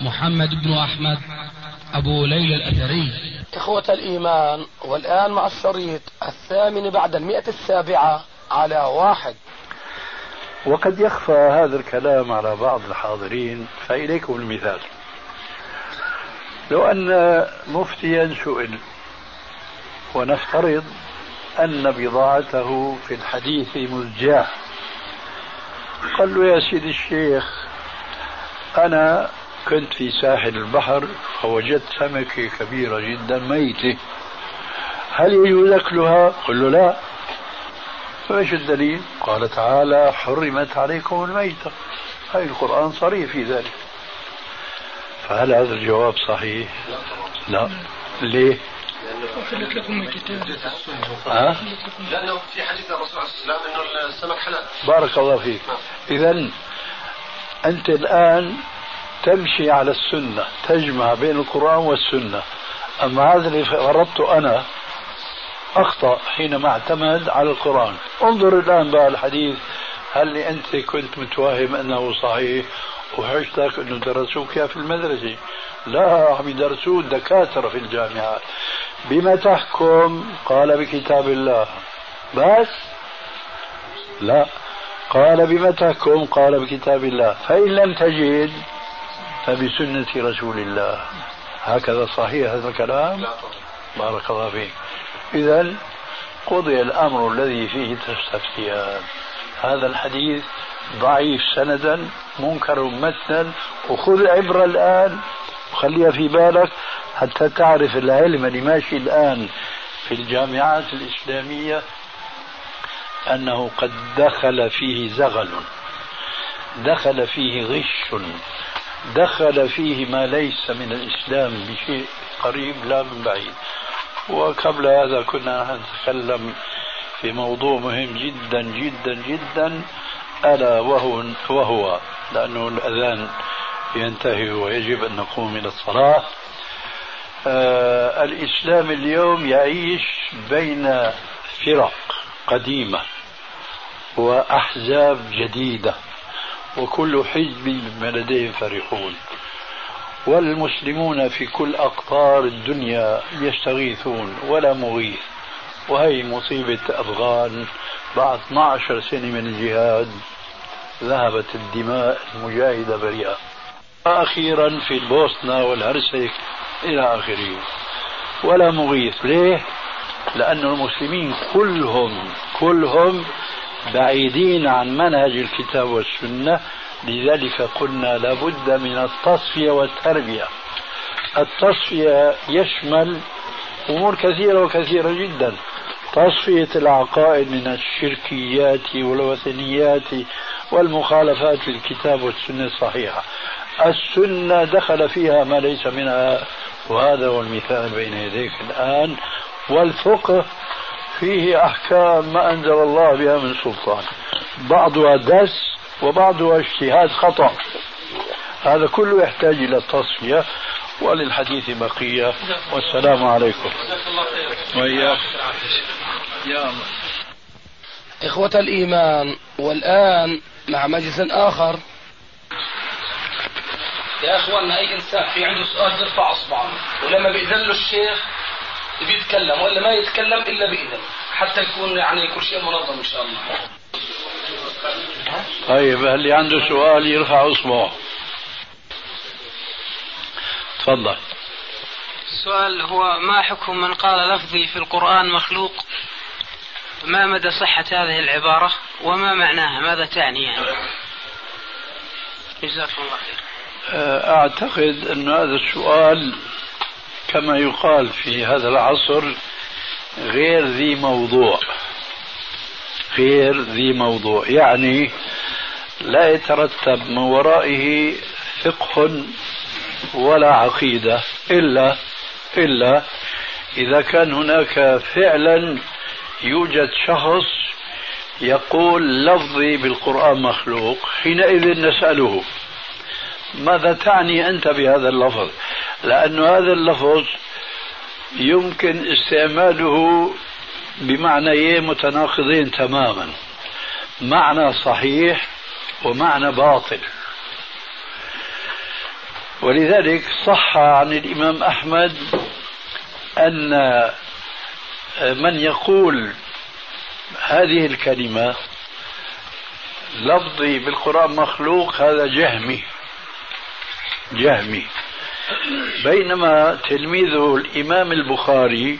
محمد بن أحمد أبو ليلى الأثري. إخوة الإيمان والآن مع الشريط الثامن بعد المئة السابعة على واحد. وقد يخفى هذا الكلام على بعض الحاضرين فإليكم المثال. لو أن مفتيا سئل ونفترض أن بضاعته في الحديث مزجاة. قال له يا سيدي الشيخ أنا كنت في ساحل البحر فوجدت سمكة كبيرة جدا ميتة هل يجوز أكلها؟ قل له لا فايش الدليل؟ قال تعالى حرمت عليكم الميتة هاي القرآن صريح في ذلك فهل هذا الجواب صحيح؟ لا ليه؟ أحلت لكم الكتاب ها؟ لأنه في حديث الرسول عليه الصلاه والسلام إنه السمك حلال بارك الله فيك إذا أنت الآن تمشي على السنة تجمع بين القرآن والسنة. أما هذا اللي فرضته أنا أخطأ حينما اعتمد على القرآن. انظر الآن بقى الحديث هل أنت كنت متوهم أنه صحيح وحجتك أنه درسوك في المدرسة؟ لا عم يدرسوه الدكاترة في الجامعات بما تحكم قال بكتاب الله. بس؟ لا. قال بما تحكم قال بكتاب الله. فإن لم تجد فبسنة رسول الله. هكذا صحيح هذا الكلام؟ بارك الله فيك. إذا قضي الأمر الذي فيه تستفتيان هذا الحديث ضعيف سندا منكر متنا وخذ عبرة الآن وخليها في بالك حتى تعرف العلم اللي ماشي الآن في الجامعات الإسلامية أنه قد دخل فيه زغل دخل فيه غش دخل فيه ما ليس من الإسلام بشيء قريب لا من بعيد. وقبل هذا كنا نتكلم في موضوع مهم جدا جدا جدا ألا وهو, وهو لأنه الأذان ينتهي ويجب أن نقوم إلى الصلاة. آه الإسلام اليوم يعيش بين فرق قديمة وأحزاب جديدة. وكل حزب بما لديهم فرحون. والمسلمون في كل أقطار الدنيا يستغيثون ولا مغيث. وهي مصيبة أفغان. بعد 12 سنة من الجهاد ذهبت الدماء المجاهدة بريئة. أخيرا في البوسنة والهرسك إلى آخره. ولا مغيث. ليه؟ لأن المسلمين كلهم كلهم بعيدين عن منهج الكتاب والسنة لذلك قلنا لابد من التصفية والتربية. التصفية يشمل أمور كثيرة وكثيرة جدا. تصفية العقائد من الشركيات والوثنيات والمخالفات في الكتاب والسنة الصحيحة. السنة دخل فيها ما ليس منها وهذا هو المثال بين يديك الآن. والفقه فيه أحكام ما أنزل الله بها من سلطان. بعضها دس وبعضها اجتهاد خطأ. هذا كله يحتاج إلى التصفية وللحديث بقية. والسلام عليكم. وإياك يا الله. إخوة الإيمان والآن مع مجلس آخر. يا إخواننا أي إنسان في عنده سؤال يرفع أصبعه. ولما بيأذن له الشيخ بيتكلم ولا ما يتكلم إلا باذن حتى يكون يعني كل شيء منظم إن شاء الله. طيب اللي عنده سؤال يرفع اصبعه تفضل. السؤال هو ما حكم من قال لفظي في القرآن مخلوق؟ ما مدى صحة هذه العبارة؟ وما معناها؟ ماذا تعني يعني؟ جزاكم الله خير. أعتقد أن هذا السؤال كما يقال في هذا العصر غير ذي موضوع. غير ذي موضوع. يعني لا يترتب من ورائه فقه ولا عقيدة. إلا إلا إذا كان هناك فعلا يوجد شخص يقول لفظي بالقرآن مخلوق حينئذ نسأله. ماذا تعني أنت بهذا اللفظ؟ لأن هذا اللفظ يمكن استعماله بمعنيين متناقضين تماما. معنى صحيح ومعنى باطل. ولذلك صح عن الإمام أحمد أن من يقول هذه الكلمة لفظي بالقرآن مخلوق هذا جهمي. جهمي. بينما تلميذه الإمام البخاري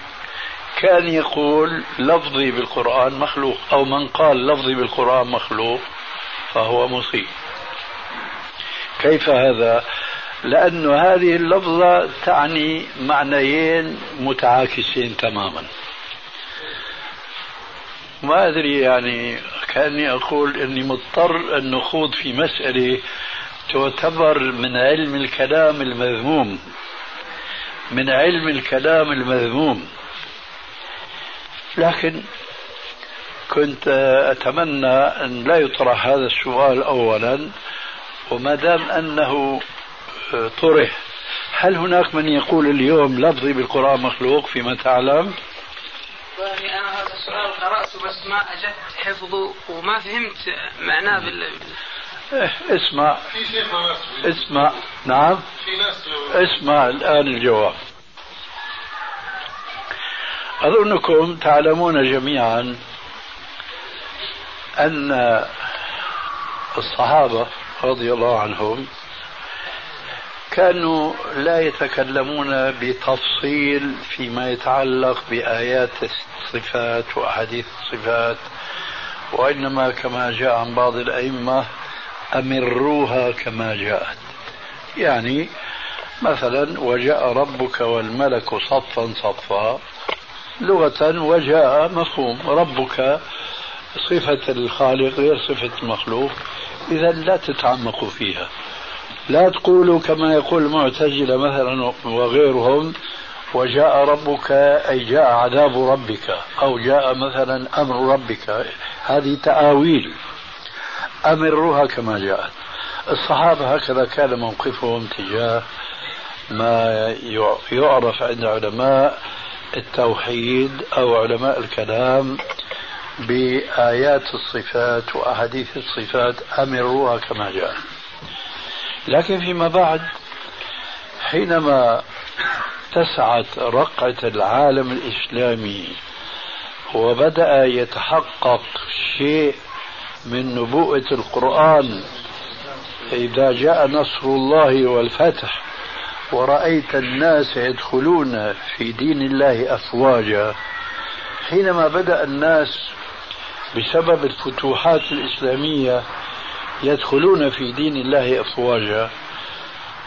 كان يقول لفظي بالقرآن مخلوق أو من قال لفظي بالقرآن مخلوق فهو مصيب. كيف هذا؟ لأن هذه اللفظة تعني معنيين متعاكسين تماما. ما أدري يعني كأني أقول أني مضطر أن نخوض في مسألة تعتبر من علم الكلام المذموم من علم الكلام المذموم لكن كنت أتمنى أن لا يطرح هذا السؤال أولا وما دام أنه طرح هل هناك من يقول اليوم لفظي بالقرآن مخلوق فيما تعلم؟ يعني أنا هذا السؤال قرأته بس ما أجدت حفظه وما فهمت معناه بال إيه اسمع. اسمع. نعم. اسمع الآن الجواب. أظنكم تعلمون جميعا أن الصحابة رضي الله عنهم كانوا لا يتكلمون بتفصيل فيما يتعلق بآيات الصفات وأحاديث الصفات وإنما كما جاء عن بعض الأئمة أمروها كما جاءت. يعني مثلا وجاء ربك والملك صفا صفا لغة وجاء مفهوم. ربك صفة الخالق غير صفة المخلوق إذا لا تتعمقوا فيها. لا تقولوا كما يقول المعتزلة مثلا وغيرهم وجاء ربك أي جاء عذاب ربك أو جاء مثلا أمر ربك. هذه تآويل. أمروها كما جاءت. الصحابة هكذا كان موقفهم تجاه ما يعرف عند علماء التوحيد أو علماء الكلام بآيات الصفات وأحاديث الصفات أمروها كما جاءت. لكن فيما بعد حينما اتسعت رقعة العالم الإسلامي وبدأ يتحقق شيء من نبوءة القرآن إذا جاء نصر الله والفتح ورأيت الناس يدخلون في دين الله أفواجا. حينما بدأ الناس بسبب الفتوحات الإسلامية يدخلون في دين الله أفواجا.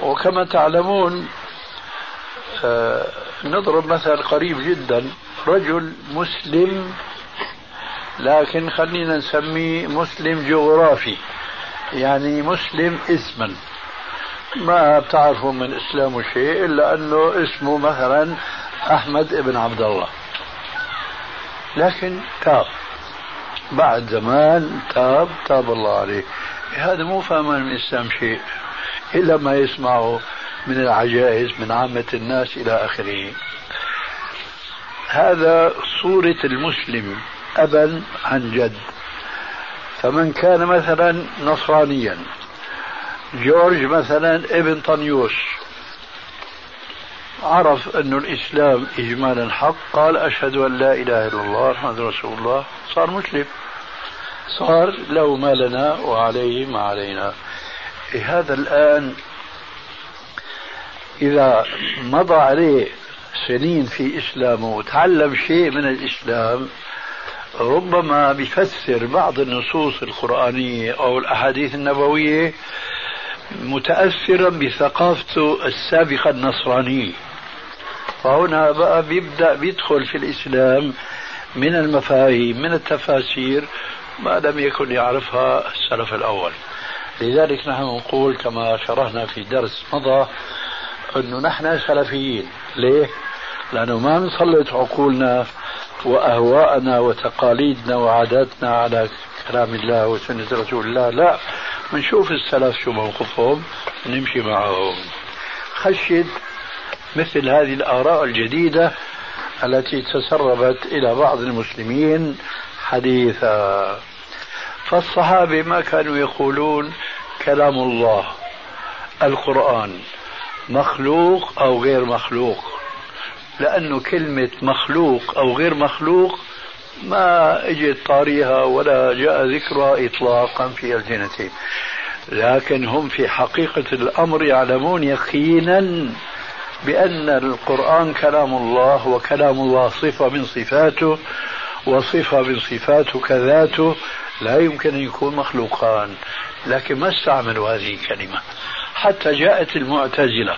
وكما تعلمون آه، نضرب مثل قريب جدا رجل مسلم لكن خلينا نسميه مسلم جغرافي. يعني مسلم اسما. ما بتعرفوا من إسلامه شيء إلا أنه اسمه مثلا أحمد ابن عبد الله لكن تاب. بعد زمان تاب تاب الله عليه. هذا مو فاهم من الإسلام شيء. إلا ما يسمعه من العجائز من عامة الناس إلى آخره. هذا صورة المسلم. أبا عن جد. فمن كان مثلا نصرانيا. جورج مثلا ابن طنيوس. عرف أن الإسلام إجمالا حق قال أشهد أن لا إله إلا الله محمد رسول الله. صار مسلم. صار له ما لنا وعليه ما علينا. هذا الآن إذا مضى عليه سنين في إسلامه وتعلم شيء من الإسلام ربما بيفسر بعض النصوص القرآنية أو الأحاديث النبوية متأثرا بثقافته السابقة النصرانية. فهنا بقى بيبدأ بيدخل في الإسلام من المفاهيم من التفاسير ما لم يكن يعرفها السلف الأول. لذلك نحن نقول كما شرحنا في درس مضى أنه نحن سلفيين. ليه؟ لأنه ما نسلط عقولنا وأهواءنا وتقاليدنا وعاداتنا على كلام الله وسنة رسول الله. لا بنشوف السلف شو موقفهم نمشي معهم. خشد مثل هذه الآراء الجديدة التي تسربت إلى بعض المسلمين حديثا. فالصحابة ما كانوا يقولون كلام الله القرآن مخلوق أو غير مخلوق. لأنه كلمة مخلوق أو غير مخلوق ما اجت طاريها ولا جاء ذكرها إطلاقا في ألسنتهم لكن هم في حقيقة الأمر يعلمون يقينا بأن القرآن كلام الله وكلام الله صفة من صفاته وصفة من صفاته كذاته لا يمكن أن يكون مخلوقان. لكن ما استعملوا هذه الكلمة؟ حتى جاءت المعتزلة.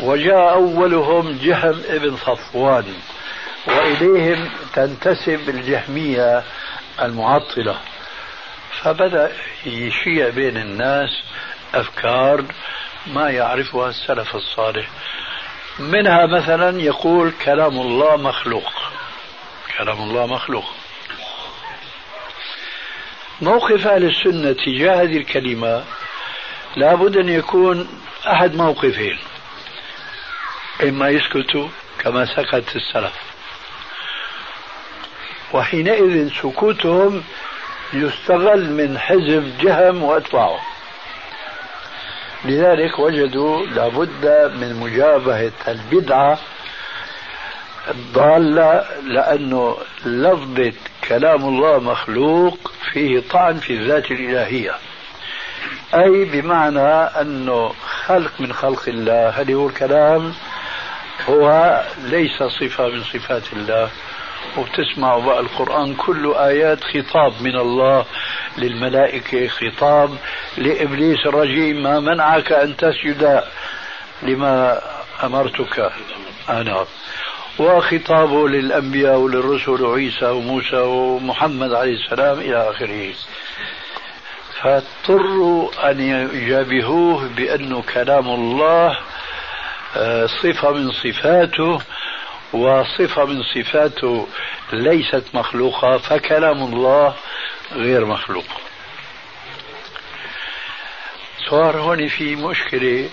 وجاء أولهم جهم ابن صفوان وإليهم تنتسب الجهمية المعطلة. فبدأ يشيع بين الناس أفكار ما يعرفها السلف الصالح. منها مثلا يقول كلام الله مخلوق. كلام الله مخلوق. موقف أهل السنة تجاه هذه الكلمة لابد أن يكون أحد موقفين. إما يسكتوا كما سكت السلف. وحينئذ سكوتهم يستغل من حزب جهم وأتباعه لذلك وجدوا لابد من مجابهة البدعة الضالة لأنه لفظة كلام الله مخلوق فيه طعن في الذات الإلهية. أي بمعنى أنه خلق من خلق الله هل هو الكلام هو ليس صفة من صفات الله وبتسمعوا بقى القرآن كله آيات خطاب من الله للملائكة خطاب لإبليس الرجيم ما منعك أن تسجد لما أمرتك؟ أنا. وخطابه للأنبياء وللرسل وعيسى وموسى ومحمد عليه السلام إلى آخره. فاضطروا أن يجابهوه بأنه كلام الله صفة من صفاته وصفة من صفاته ليست مخلوقة فكلام الله غير مخلوق. صار هون في مشكلة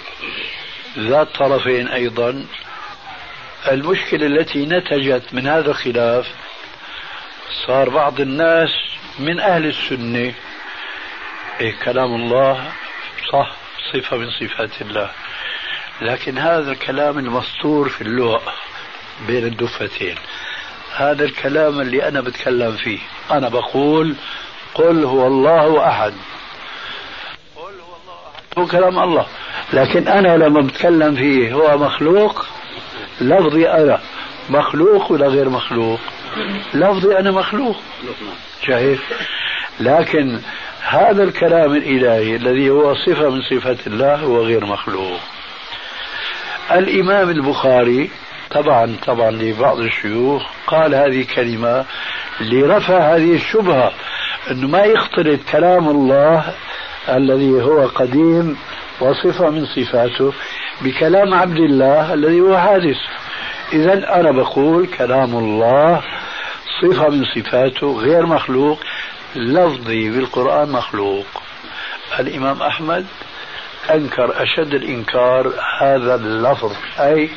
ذات طرفين أيضا. المشكلة التي نتجت من هذا الخلاف صار بعض الناس من أهل السنة إيه كلام الله صح صفة من صفات الله. لكن هذا الكلام المسطور في اللغة بين الدفتين. هذا الكلام اللي أنا بتكلم فيه. أنا بقول قل هو الله أحد. قل هو الله أحد. هو كلام الله. لكن أنا لما بتكلم فيه هو مخلوق؟ لفظي أنا. مخلوق ولا غير مخلوق؟ لفظي أنا مخلوق. شايف لكن هذا الكلام الإلهي الذي هو صفة من صفات الله هو غير مخلوق. الإمام البخاري طبعا طبعا لبعض الشيوخ قال هذه الكلمة لرفع هذه الشبهة أنه ما يختلط كلام الله الذي هو قديم وصفة من صفاته بكلام عبد الله الذي هو حادث. إذا أنا بقول كلام الله صفة من صفاته غير مخلوق لفظي بالقرآن مخلوق. الإمام أحمد أنكر أشد الإنكار هذا اللفظ أي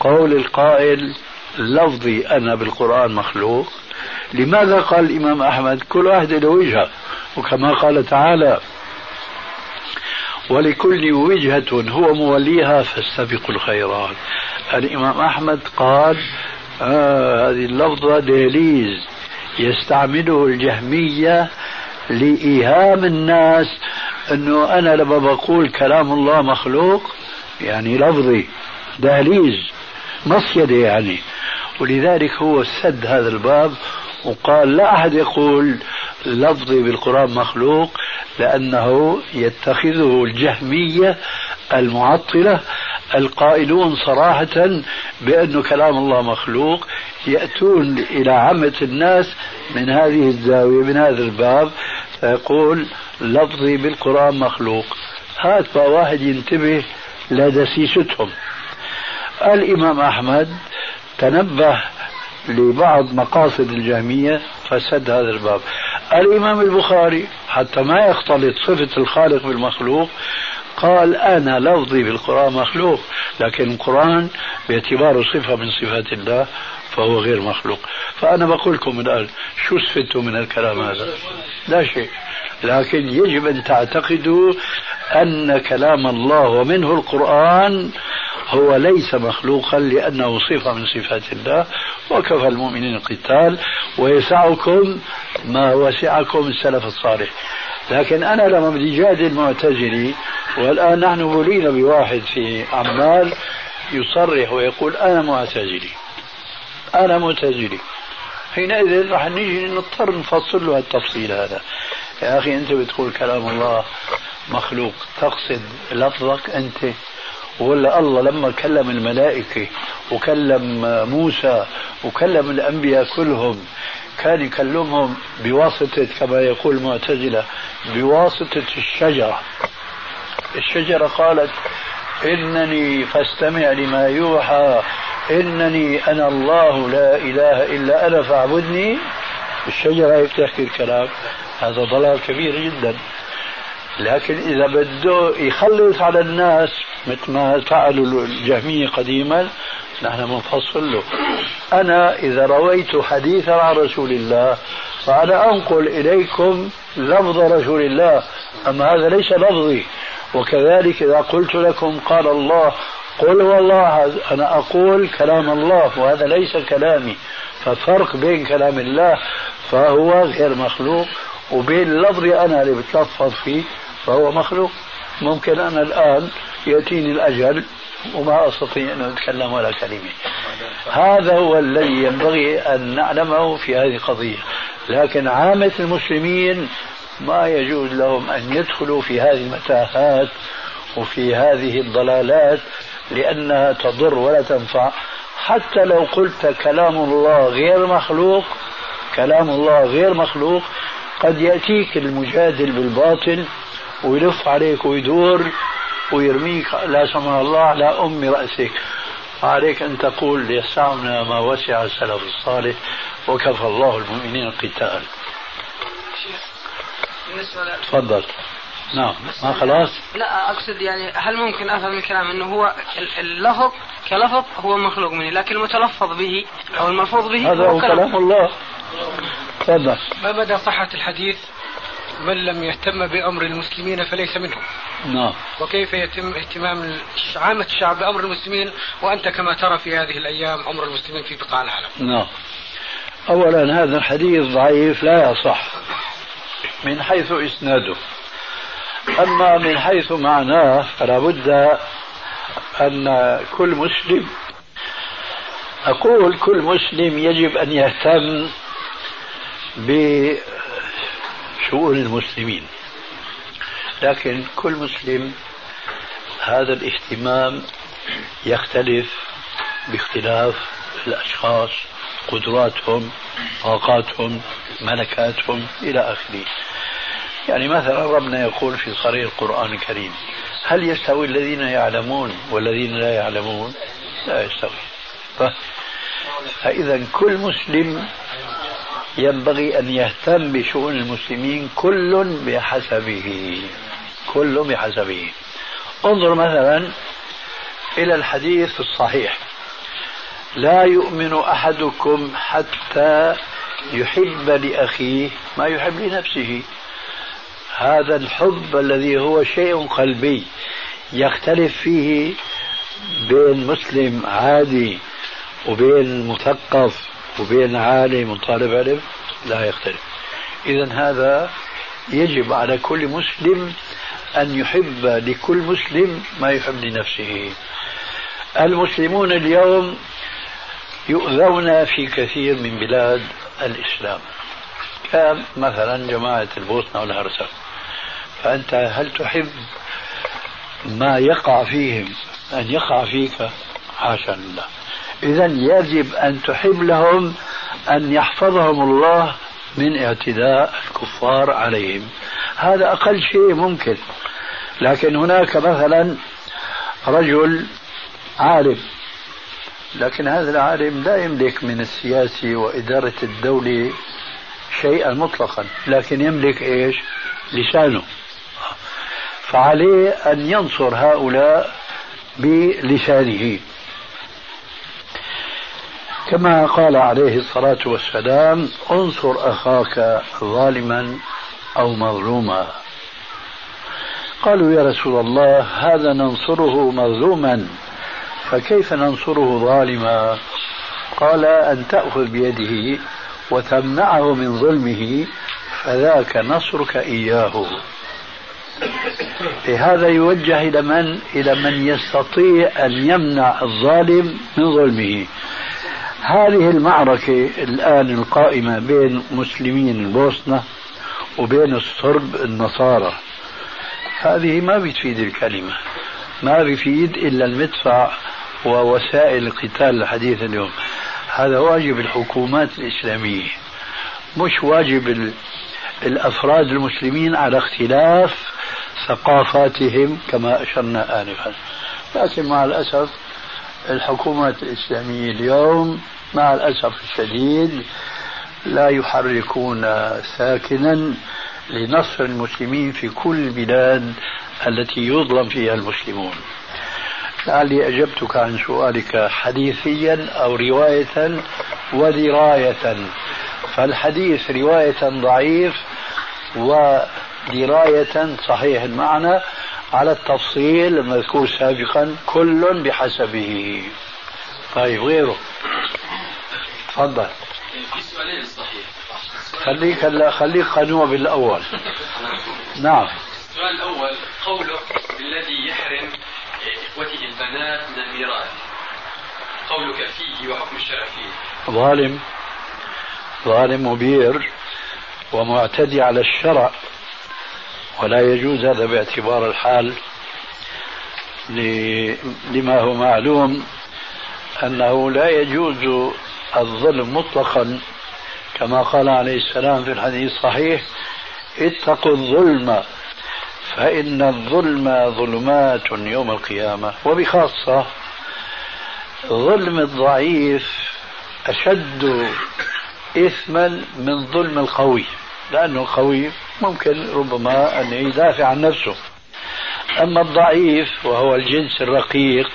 قول القائل لفظي أنا بالقرآن مخلوق. لماذا قال الإمام أحمد؟ كل واحد له وجهة وكما قال تعالى ولكل وجهة هو موليها فاستبقوا الخيرات. الإمام أحمد قال آه هذه اللفظة دهليز يستعمله الجهمية لإيهام الناس أنه أنا لما بقول كلام الله مخلوق يعني لفظي دهليز مصيدة يعني. ولذلك هو سد هذا الباب وقال لا أحد يقول لفظي بالقرآن مخلوق لأنه يتخذه الجهمية المعطلة القائلون صراحة بأن كلام الله مخلوق يأتون إلى عامة الناس من هذه الزاوية من هذا الباب. فيقول لفظي بالقرآن مخلوق. هات واحد ينتبه لدسيستهم الإمام أحمد تنبه لبعض مقاصد الجهمية فسد هذا الباب. الإمام البخاري حتى ما يختلط صفة الخالق بالمخلوق قال أنا لفظي بالقرآن مخلوق لكن القرآن باعتباره صفة من صفات الله فهو غير مخلوق. فأنا بقول لكم الآن شو استفدتوا من الكلام هذا؟ لا شيء. لكن يجب أن تعتقدوا أن كلام الله ومنه القرآن هو ليس مخلوقا لأنه صفة من صفات الله. وكفى المؤمنين القتال. ويسعكم ما وسعكم السلف الصالح. لكن أنا لما بدي جادل معتزلي والآن نحن بلينا بواحد في عمال يصرح ويقول أنا معتزلي. أنا معتزلي. حينئذ راح نيجي نضطر نفصل له التفصيل هذا. يا أخي أنت بتقول كلام الله مخلوق تقصد لفظك أنت؟ ولا الله لما كلم الملائكة وكلم موسى وكلم الأنبياء كلهم كان يكلمهم بواسطة كما يقول المعتزلة بواسطة الشجرة. الشجرة قالت إنني فاستمع لما يوحى إنني أنا الله لا إله إلا أنا فاعبدني. الشجرة هيك تحكي الكلام. هذا ضلال كبير جدا. لكن إذا بده يخلص على الناس مثل ما فعلوا الجهمية قديما نحن بنفصل له. أنا إذا رويت حديثا عن رسول الله فأنا أنقل إليكم لفظ رسول الله أما هذا ليس لفظي. وكذلك إذا قلت لكم قال الله قل والله أنا أقول كلام الله وهذا ليس كلامي. ففرق بين كلام الله فهو غير مخلوق وبين لفظي أنا اللي بتلفظ فيه فهو مخلوق. ممكن أنا الآن يأتيني الأجل وما أستطيع أن أتكلم ولا كلمة. هذا هو الذي ينبغي أن نعلمه في هذه القضية. لكن عامة المسلمين ما يجوز لهم أن يدخلوا في هذه المتاهات وفي هذه الضلالات. لأنها تضر ولا تنفع. حتى لو قلت كلام الله غير مخلوق كلام الله غير مخلوق قد يأتيك المجادل بالباطل ويلف عليك ويدور ويرميك لا سمح الله على أم رأسك. فعليك أن تقول ليسعنا ما وسع السلف الصالح وكفى الله المؤمنين القتال تفضل. نعم. ما خلاص؟ لا أقصد يعني هل ممكن أفهم من الكلام إنه هو اللفظ كلفظ هو مخلوق مني لكن المتلفظ به أو الملفوظ به هذا هو كلام الله. تفضل. ما مدى صحة الحديث؟ من لم يهتم بأمر المسلمين فليس منهم. نعم. وكيف يتم اهتمام عامة الشعب بأمر المسلمين؟ وأنت كما ترى في هذه الأيام أمر المسلمين في بقاع العالم. نعم. أولا هذا الحديث ضعيف لا يصح من حيث إسناده. أما من حيث معناه فلا بد أن كل مسلم أقول كل مسلم يجب أن يهتم بشؤون المسلمين. لكن كل مسلم هذا الاهتمام يختلف باختلاف الأشخاص قدراتهم طاقاتهم ملكاتهم إلى آخره. يعني مثلا ربنا يقول في صريح القرآن الكريم؟ هل يستوي الذين يعلمون والذين لا يعلمون؟ لا يستوي. فإذا كل مسلم ينبغي أن يهتم بشؤون المسلمين كل بحسبه. كل بحسبه. انظر مثلا إلى الحديث الصحيح. لا يؤمن أحدكم حتى يحب لأخيه ما يحب لنفسه. هذا الحب الذي هو شيء قلبي يختلف فيه بين مسلم عادي وبين مثقف وبين عالم وطالب علم لا يختلف. إذا هذا يجب على كل مسلم أن يحب لكل مسلم ما يحب لنفسه. المسلمون اليوم يؤذون في كثير من بلاد الإسلام. كمثلا جماعة البوسنة والهرسك فأنت هل تحب ما يقع فيهم أن يقع فيك؟ حاشا لله. إذا يجب أن تحب لهم أن يحفظهم الله من اعتداء الكفار عليهم. هذا أقل شيء ممكن. لكن هناك مثلا رجل عالم. لكن هذا العالم لا يملك من السياسة وإدارة الدولة شيئا مطلقا. لكن يملك إيش؟ لسانه. فعليه أن ينصر هؤلاء بلسانه. كما قال عليه الصلاة والسلام انصر أخاك ظالما أو مظلوما. قالوا يا رسول الله هذا ننصره مظلوما فكيف ننصره ظالما؟ قال أن تأخذ بيده وتمنعه من ظلمه فذاك نصرك إياه. هذا يوجه إلى من؟ إلى من يستطيع أن يمنع الظالم من ظلمه. هذه المعركة الآن القائمة بين مسلمين البوسنة وبين الصرب النصارى. هذه ما بتفيد الكلمة. ما بيفيد إلا المدفع ووسائل القتال الحديث اليوم. هذا واجب الحكومات الإسلامية. مش واجب الأفراد المسلمين على اختلاف ثقافاتهم كما أشرنا آنفا. لكن مع الأسف الحكومات الإسلامية اليوم مع الأسف الشديد لا يحركون ساكنا لنصر المسلمين في كل البلاد التي يظلم فيها المسلمون. لعلي أجبتك عن سؤالك حديثيا أو رواية ودراية. فالحديث رواية ضعيف ودراية صحيح المعنى على التفصيل المذكور سابقا كل بحسبه. طيب غيره. تفضل. في سؤالين صحيح خليك هلا خليك قنوع بالأول. نعم. السؤال الأول قوله الذي يحرم إخوته البنات من الميراث. قولك فيه وحكم الشرع فيه. ظالم. ظالم مبير ومعتدي على الشرع. ولا يجوز هذا باعتبار الحال لما هو معلوم أنه لا يجوز الظلم مطلقا. كما قال عليه السلام في الحديث الصحيح اتقوا الظلم فإن الظلم ظلمات يوم القيامة. وبخاصة ظلم الضعيف أشد إثما من ظلم القوي لأنه القوي ممكن ربما أن يدافع عن نفسه. أما الضعيف وهو الجنس الرقيق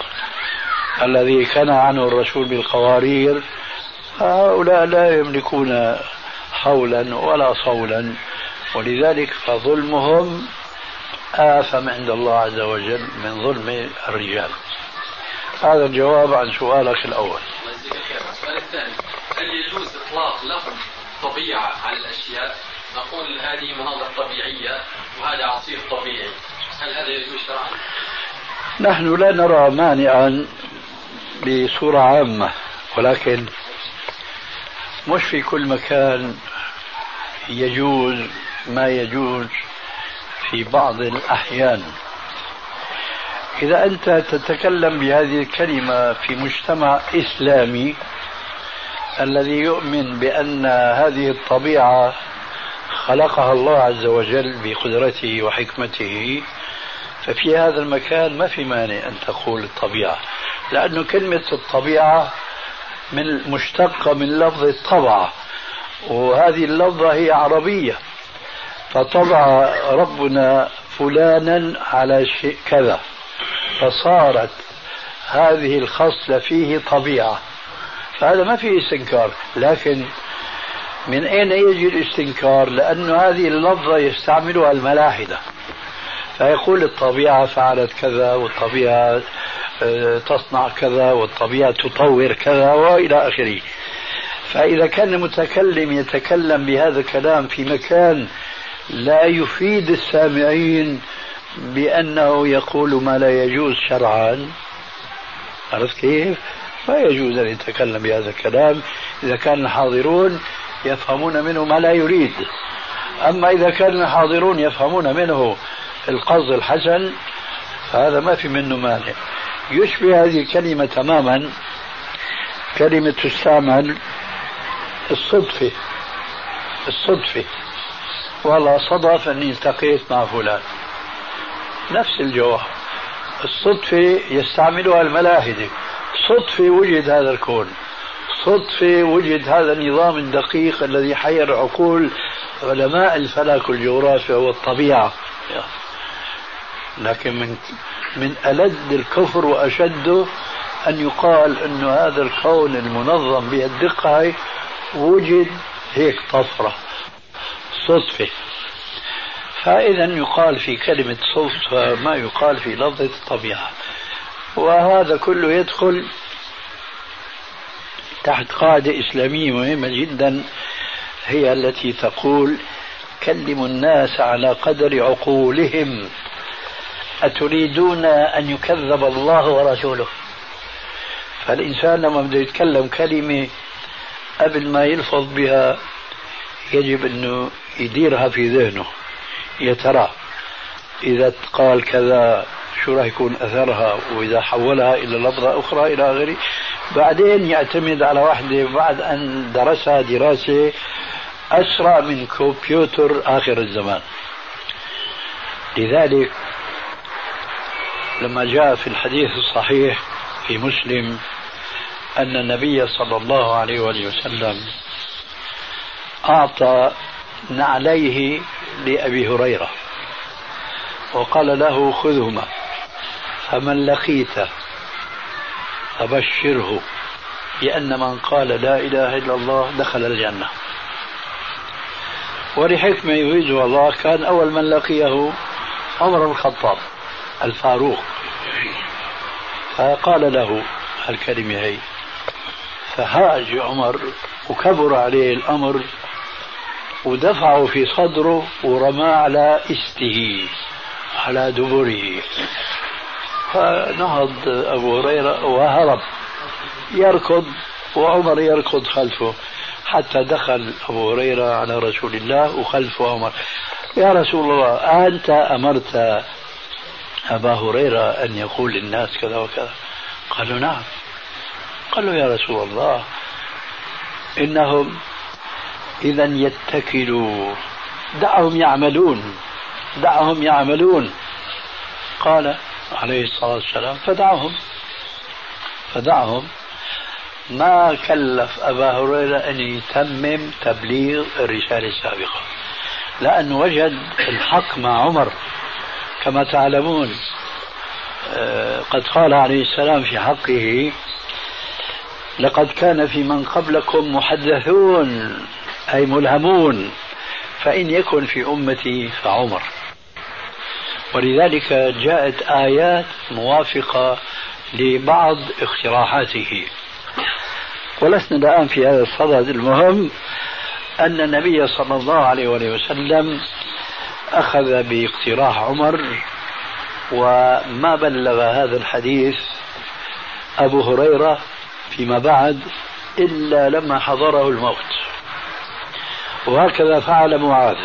الذي كان عنه الرسول بالقوارير هؤلاء لا يملكون حولا ولا صولا ولذلك فظلمهم آثم عند الله عز وجل من ظلم الرجال. هذا الجواب عن سؤالك الأول. السؤال الثاني هل يجوز إطلاق لفظ طبيعة على الأشياء؟ نقول هذه مناظر طبيعية وهذا عصير طبيعي هل هذا يجوز شرعا؟ نحن لا نرى مانعا بصورة عامة ولكن مش في كل مكان يجوز ما يجوز في بعض الأحيان إذا أنت تتكلم بهذه الكلمة في مجتمع إسلامي الذي يؤمن بأن هذه الطبيعة خلقها الله عز وجل بقدرته وحكمته ففي هذا المكان ما في مانع أن تقول الطبيعة لأنه كلمة الطبيعة من مشتقة من لفظ الطبعة وهذه اللفظة هي عربية فطبع ربنا فلانا على شيء كذا فصارت هذه الخصلة فيه طبيعة فهذا ما فيه استنكار لكن من أين يجي الاستنكار؟ لأن هذه اللفظة يستعملها الملاحدة. فيقول الطبيعة فعلت كذا والطبيعة آه، تصنع كذا والطبيعة تطور كذا وإلى آخره. فإذا كان المتكلم يتكلم بهذا الكلام في مكان لا يفيد السامعين بأنه يقول ما لا يجوز شرعا عرفت كيف؟ ما يجوز أن يتكلم بهذا الكلام. إذا كان الحاضرون يفهمون منه ما لا يريد. أما إذا كان الحاضرون يفهمون منه القصد الحسن فهذا ما في منه مانع. يشبه هذه الكلمة تماما كلمة تستعمل الصدفة الصدفة والله صدف أني التقيت مع فلان. نفس الجواب. الصدفة يستعملها الملاحدة صدفة وجد هذا الكون. صدفة وجد هذا النظام الدقيق الذي حير عقول علماء الفلك والجغرافيا والطبيعة. لكن من من ألد الكفر وأشده أن يقال أن هذا الكون المنظم بهالدقة وجد هيك طفرة صدفة. فإذا يقال في كلمة صدفة ما يقال في لفظة الطبيعة. وهذا كله يدخل تحت قاعدة إسلامية مهمة جدا هي التي تقول كلموا الناس على قدر عقولهم. أتريدون أن يكذب الله ورسوله؟ فالإنسان لما بده يتكلم كلمة قبل ما يلفظ بها يجب أنه يديرها في ذهنه. يا ترى إذا قال كذا شو راح يكون أثرها وإذا حولها إلى لفظة أخرى إلى آخره. بعدين يعتمد على واحدة بعد أن درسها دراسة أسرع من كمبيوتر آخر الزمان. لذلك لما جاء في الحديث الصحيح في مسلم أن النبي صلى الله عليه وآله وسلم أعطى نعليه لأبي هريرة وقال له خذهما. فمن لقيته فبشره بأن من قال لا إله إلا الله دخل الجنة. ولحكمة يريدها الله كان أول من لقيه عمر الخطاب الفاروق. فقال له الكلمة هي فهاج عمر وكبر عليه الأمر ودفعه في صدره ورماه على إسته على دبره. فنهض أبو هريرة وهرب. يركض وعمر يركض خلفه حتى دخل أبو هريرة على رسول الله وخلفه عمر. يا رسول الله أنت أمرت أبا هريرة أن يقول للناس كذا وكذا؟ قالوا نعم. قالوا يا رسول الله إنهم إذا يتكلوا. دعهم يعملون. دعهم يعملون. قال عليه الصلاة والسلام فدعهم فدعهم ما كلف أبا هريرة أن يتمم تبليغ الرسالة السابقة. لأن وجد الحق مع عمر. كما تعلمون آه، قد قال عليه السلام في حقه لقد كان في من قبلكم محدثون أي ملهمون فإن يكن في أمتي فعمر. ولذلك جاءت آيات موافقة لبعض اقتراحاته. ولسنا الآن في هذا الصدد. المهم أن النبي صلى الله عليه وسلم أخذ باقتراح عمر وما بلغ هذا الحديث أبو هريرة فيما بعد إلا لما حضره الموت. وهكذا فعل معاذ.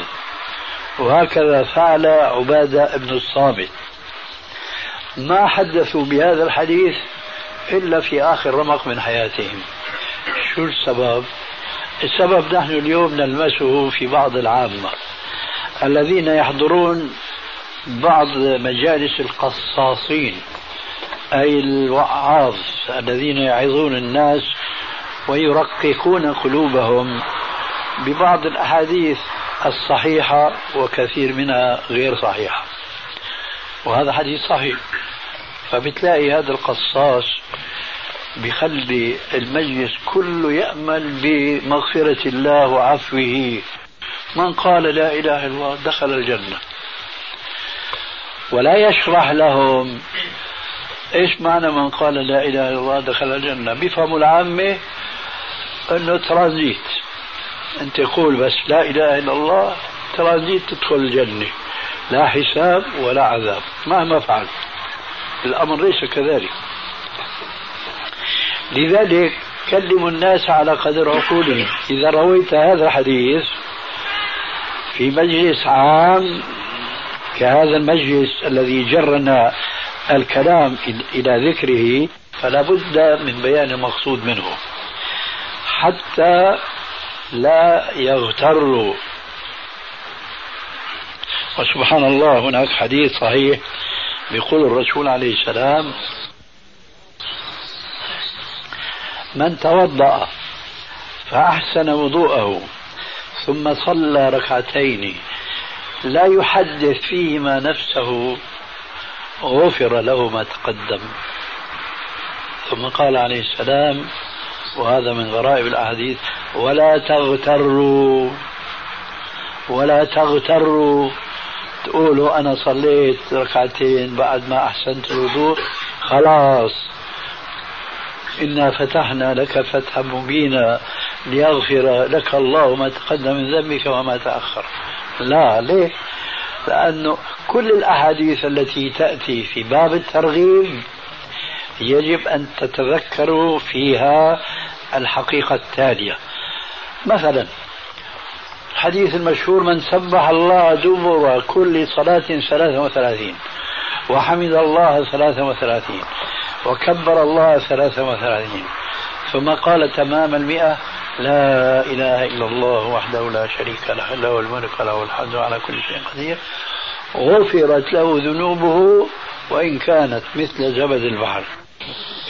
وهكذا فعل عبادة بن الصامت. ما حدثوا بهذا الحديث إلا في آخر رمق من حياتهم. شو السبب؟ السبب نحن اليوم نلمسه في بعض العامة. الذين يحضرون بعض مجالس القصاصين أي الوعاظ الذين يعظون الناس ويرققون قلوبهم. ببعض الأحاديث الصحيحة وكثير منها غير صحيحة. وهذا حديث صحيح. فبتلاقي هذا القصاص بخلي المجلس كله يأمل بمغفرة الله وعفوه. من قال لا إله إلا الله دخل الجنة. ولا يشرح لهم. إيش معنى من قال لا إله إلا الله دخل الجنة؟ بيفهموا العامة أنه ترانزيت. أنت قول بس لا إله إلا الله ترانزيت تدخل الجنة. لا حساب ولا عذاب مهما فعل. الأمر ليس كذلك. لذلك كلموا الناس على قدر عقولهم. إذا رويت هذا الحديث في مجلس عام كهذا المجلس الذي جرنا الكلام إلى ذكره فلا بد من بيان المقصود منه. حتى لا يغتروا وسبحان الله هناك حديث صحيح بيقول الرسول عليه السلام من توضأ فأحسن وضوءه ثم صلى ركعتين لا يحدث فيهما نفسه غفر له ما تقدم. ثم قال عليه السلام وهذا من غرائب الأحاديث. ولا تغتروا ولا تغتروا. تقولوا أنا صليت ركعتين بعد ما أحسنت الوضوء. خلاص. إنا فتحنا لك فتحا مبينا ليغفر لك الله ما تقدم من ذنبك وما تأخر. لا ليه؟ لأنه كل الأحاديث التي تأتي في باب الترغيب يجب أن تتذكروا فيها الحقيقة التالية. مثلا الحديث المشهور من سبح الله دبر كل صلاة ثلاثة وثلاثين وحمد الله ثلاثة وثلاثين وكبر الله ثلاثة وثلاثين ثم قال تمام المئة لا إله إلا الله وحده لا شريك له له الملك وله الحمد على كل شيء قدير غفرت له ذنوبه وإن كانت مثل زبد البحر.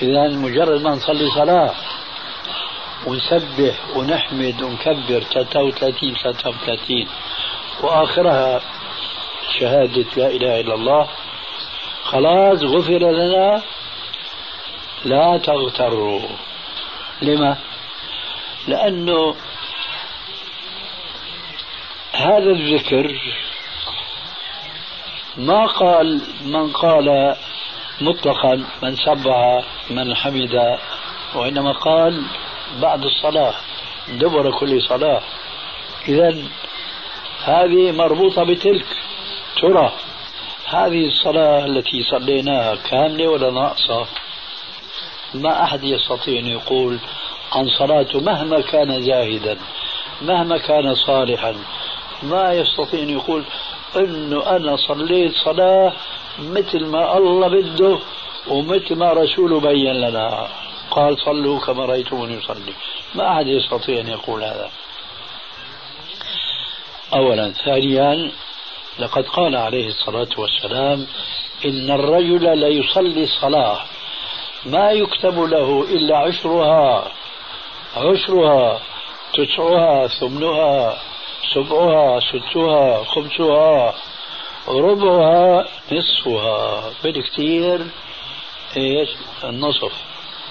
إذا مجرد ما نصلي صلاة ونسبح ونحمد ونكبر 33 33 وآخرها شهادة لا إله إلا الله خلاص غفر لنا لا تغتروا لما؟ لأنه هذا الذكر ما قال من قال مطلقا من سبح من حمد وإنما قال بعد الصلاة دبر كل صلاة. إذا هذه مربوطة بتلك ترى. هذه الصلاة التي صليناها كاملة ولا ناقصة؟ ما أحد يستطيع أن يقول عن صلاته مهما كان زاهدا مهما كان صالحا. ما يستطيع أن يقول أنه أنا صليت صلاة مثل ما الله بده ومثل ما رسوله بين لنا. قال صلوا كما رأيتموني يصلي. ما أحد يستطيع أن يقول هذا. أولا. ثانيا لقد قال عليه الصلاة والسلام إن الرجل ليصلي الصلاة ما يكتب له إلا عشرها عشرها تسعها ثمنها سبعها ستها خمسها. ربعها نصفها. بالكثير إيش؟ النصف.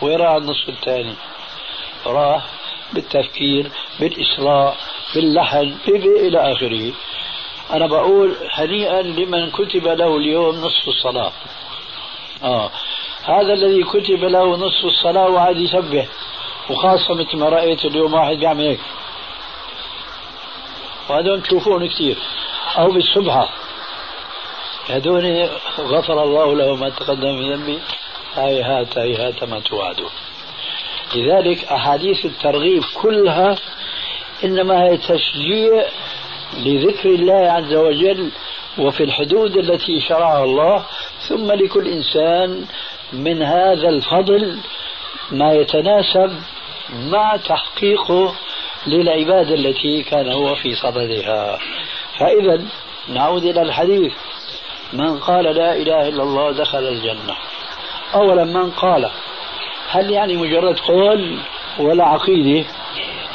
وين راح النصف الثاني راح بالتفكير بالإسراء باللحن إلى آخره. أنا بقول هنيئا لمن كتب له اليوم نصف الصلاة. آه. هذا الذي كتب له نصف الصلاة وعاد يسبح. وخاصة مثل ما رأيت اليوم واحد بيعمل هيك. وهذول تشوفون كثير أو بالسبحة هذول غفر الله له ما تقدم من ذنبي. هيهات هيهات ما توعدون لذلك أحاديث الترغيب كلها إنما هي تشجيع لذكر الله عز وجل وفي الحدود التي شرعها الله ثم لكل إنسان من هذا الفضل ما يتناسب مع تحقيقه للعبادة التي كان هو في صددها. فإذا نعود إلى الحديث. من قال لا إله إلا الله دخل الجنة. أولا من قال هل يعني مجرد قول ولا عقيدة؟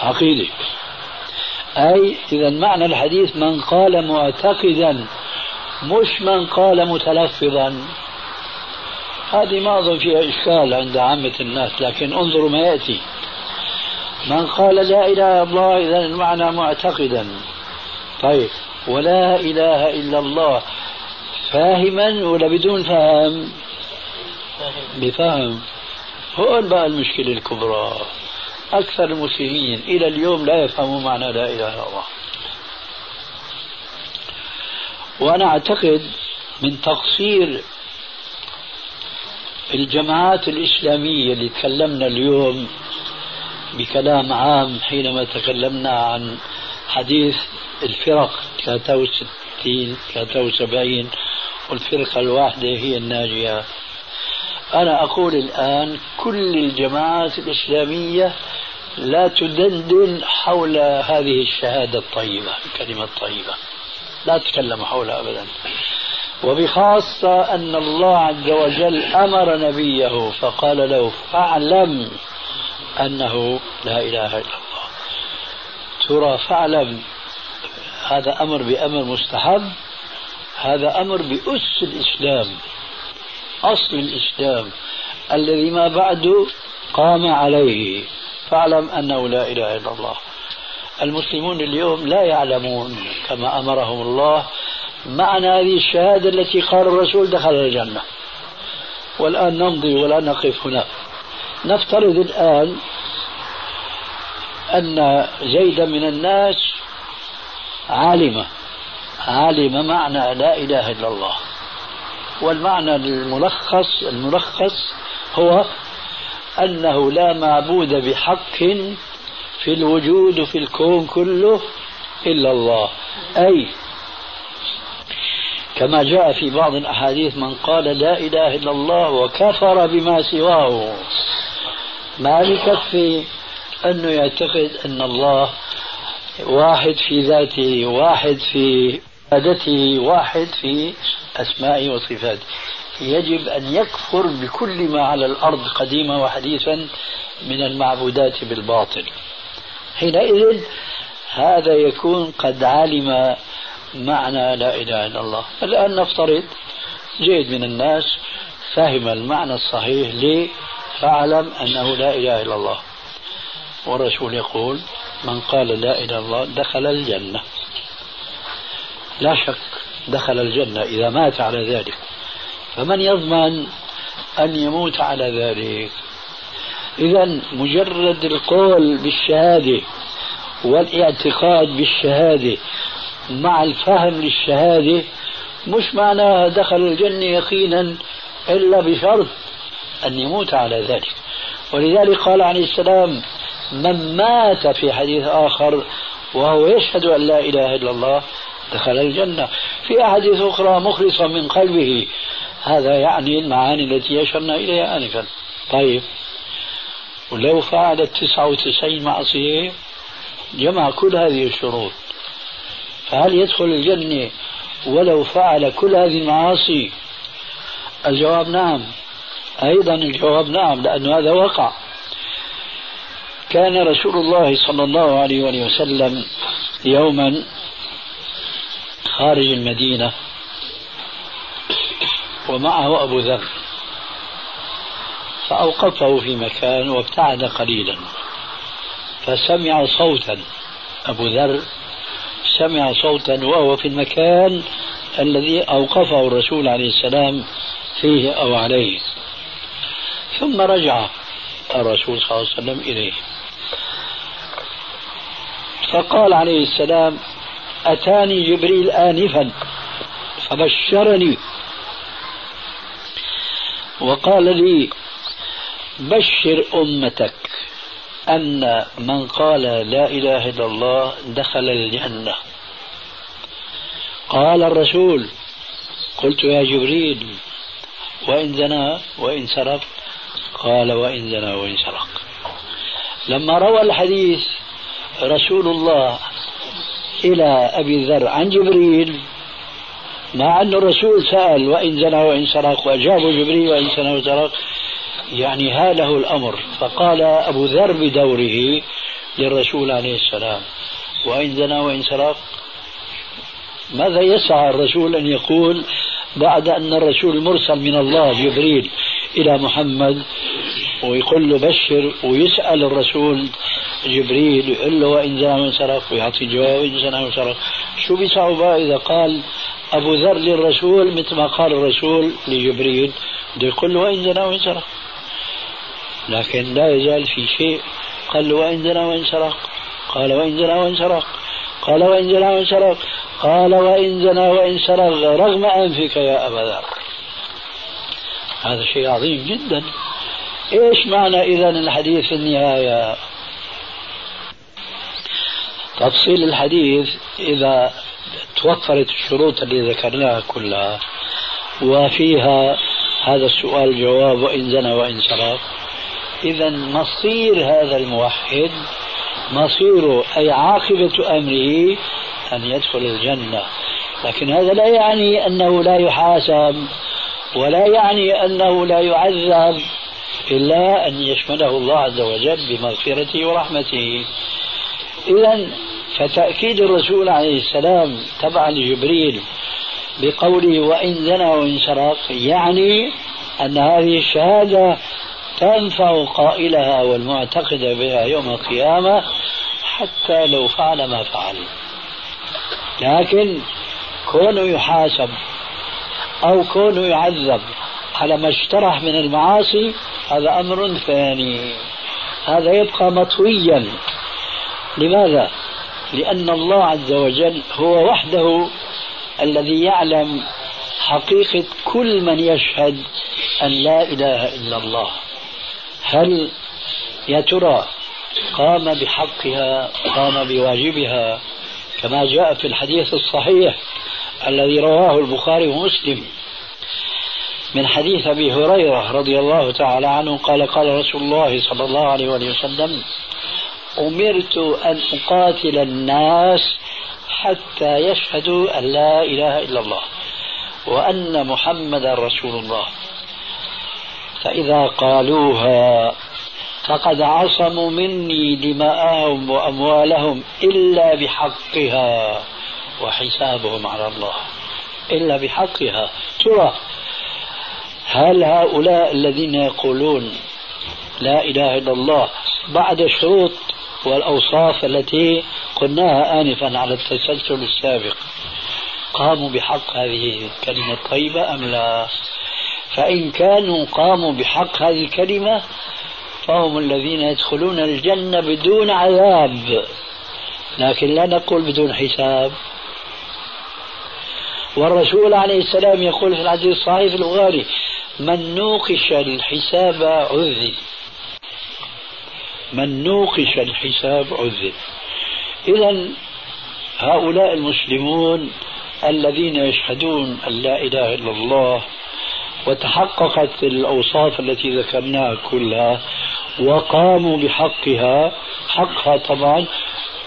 عقيدة. أي إذا معنى الحديث من قال معتقدا مش من قال متلفظا. هذه ما أظن فيها إشكال عند عامة الناس لكن انظروا ما يأتي. من قال لا إله إلا الله إذا المعنى معتقدا. طيب ولا إله إلا الله. فاهما ولا بدون فهم؟ بفهم. هون بقى المشكلة الكبرى. أكثر المسلمين إلى اليوم لا يفهموا معنى لا إله إلا الله. وأنا أعتقد من تقصير الجماعات الإسلامية اللي تكلمنا اليوم بكلام عام حينما تكلمنا عن حديث الفرق 63 73 والفرقة الواحدة هي الناجية. أنا أقول الآن كل الجماعات الإسلامية لا تدندن حول هذه الشهادة الطيبة الكلمة الطيبة. لا تتكلم حولها أبدا. وبخاصة أن الله عز وجل أمر نبيه فقال له فاعلم أنه لا إله إلا الله. ترى فاعلم هذا أمر بأمر مستحب. هذا أمر بأس الإسلام أصل الإسلام الذي ما بعده قام عليه. فاعلم أنه لا إله إلا الله. المسلمون اليوم لا يعلمون كما أمرهم الله معنى هذه الشهادة التي قال الرسول دخل الجنة. والآن نمضي ولا نقف هنا. نفترض الآن أن زيدا من الناس عالمة. عالم معنى لا إله إلا الله. والمعنى الملخص الملخص هو أنه لا معبود بحق في الوجود وفي الكون كله إلا الله. أي كما جاء في بعض الأحاديث من قال لا إله إلا الله وكفر بما سواه. ما بكفي أنه يعتقد أن الله واحد في ذاته واحد في عبادته واحد في أسمائه وصفاته. يجب أن يكفر بكل ما على الأرض قديما وحديثا من المعبودات بالباطل. حينئذ هذا يكون قد علم معنى لا إله إلا الله. الآن نفترض جيد من الناس فهم المعنى الصحيح ليه فاعلم أنه لا إله إلا الله. والرسول يقول من قال لا إله إلا الله دخل الجنة. لا شك دخل الجنة إذا مات على ذلك. فمن يضمن أن يموت على ذلك؟ إذا مجرد القول بالشهادة والاعتقاد بالشهادة مع الفهم للشهادة مش معناها دخل الجنة يقينا إلا بشرط أن يموت على ذلك. ولذلك قال عليه السلام من مات في حديث آخر وهو يشهد أن لا إله إلا الله دخل الجنة. في أحاديث أخرى مخلصا من قلبه. هذا يعني المعاني التي أشرنا إليها آنفا. طيب. ولو فعل التسعة وتسعين معصية جمع كل هذه الشروط. فهل يدخل الجنة ولو فعل كل هذه المعاصي؟ الجواب نعم. أيضا الجواب نعم لأن هذا وقع. كان رسول الله صلى الله عليه وسلم يوما خارج المدينة. ومعه أبو ذر. فأوقفه في مكان وابتعد قليلا. فسمع صوتا. أبو ذر سمع صوتا وهو في المكان الذي أوقفه الرسول عليه السلام فيه أو عليه. ثم رجع الرسول صلى الله عليه وسلم إليه. فقال عليه السلام أتاني جبريل آنفا فبشرني. وقال لي بشر أمتك أن من قال لا إله إلا الله دخل الجنة. قال الرسول قلت يا جبريل وإن زنى وإن سرق؟ قال وإن زنى وإن سرق. لما روى الحديث رسول الله إلى أبي ذر عن جبريل. مع أن الرسول سأل وإن زنى وإن سرق. وأجابه جبريل وإن زنى وسرق يعني هاله الأمر. فقال أبو ذر بدوره للرسول عليه السلام وإن زنى وإن سرق. ماذا يسعى الرسول أن يقول بعد أن الرسول مرسل من الله جبريل إلى محمد؟ ويقول له بشر ويسأل الرسول جبريل يقول له وإن زنى وإن سرق ويعطي جواب وإن زنى وإن سرق. شو بيصعب إذا قال أبو ذر للرسول مثل ما قال الرسول لجبريل؟ بده يقول له وإن زنى وإن سرق. لكن لا يزال في شيء. قال له وإن زنى وإن سرق؟ قال وإن زنى وإن سرق. قال وإن زنى وإن سرق. قال وإن زنى وإن سرق. رغم أنفك يا أبا ذر. هذا شيء عظيم جدا. إيش معنى إذا الحديث في النهاية؟ تفصيل الحديث إذا توفرت الشروط اللي ذكرناها كلها وفيها هذا السؤال جواب وإن زنى وإن سرق. إذا مصير هذا الموحد مصيره أي عاقبة أمره أن يدخل الجنة. لكن هذا لا يعني أنه لا يحاسب ولا يعني أنه لا يعذب. إلا أن يشمله الله عز وجل بمغفرته ورحمته. إذا فتأكيد الرسول عليه السلام تبعا لجبريل بقوله وإن زنى وإن سرق يعني أن هذه الشهادة تنفع قائلها والمعتقد بها يوم القيامة حتى لو فعل ما فعل. لكن كونه يحاسب أو كونه يعذب على ما اشترح من المعاصي هذا أمر ثاني. هذا يبقى مطويا. لماذا؟ لأن الله عز وجل هو وحده الذي يعلم حقيقة كل من يشهد أن لا إله إلا الله. هل يا ترى قام بحقها قام بواجبها كما جاء في الحديث الصحيح الذي رواه البخاري ومسلم؟ من حديث أبي هريرة رضي الله تعالى عنه قال قال رسول الله صلى الله عليه وسلم أمرت أن أقاتل الناس حتى يشهدوا أن لا إله إلا الله وأن محمدا رسول الله. فإذا قالوها فقد عصموا مني دماءهم وأموالهم إلا بحقها وحسابهم على الله. إلا بحقها. ترى هل هؤلاء الذين يقولون لا إله إلا الله بعد الشروط والأوصاف التي قلناها انفا على التسلسل السابق قاموا بحق هذه الكلمة الطيبه أم لا؟ فإن كانوا قاموا بحق هذه الكلمة فهم الذين يدخلون الجنة بدون عذاب لكن لا نقول بدون حساب والرسول عليه السلام يقول في الحديث الصحيح البخاري من نوقش الحساب عذب من نوقش الحساب عذب إذا هؤلاء المسلمون الذين يشهدون أن لا إله إلا الله وتحققت الأوصاف التي ذكرناها كلها وقاموا بحقها. حقها طبعا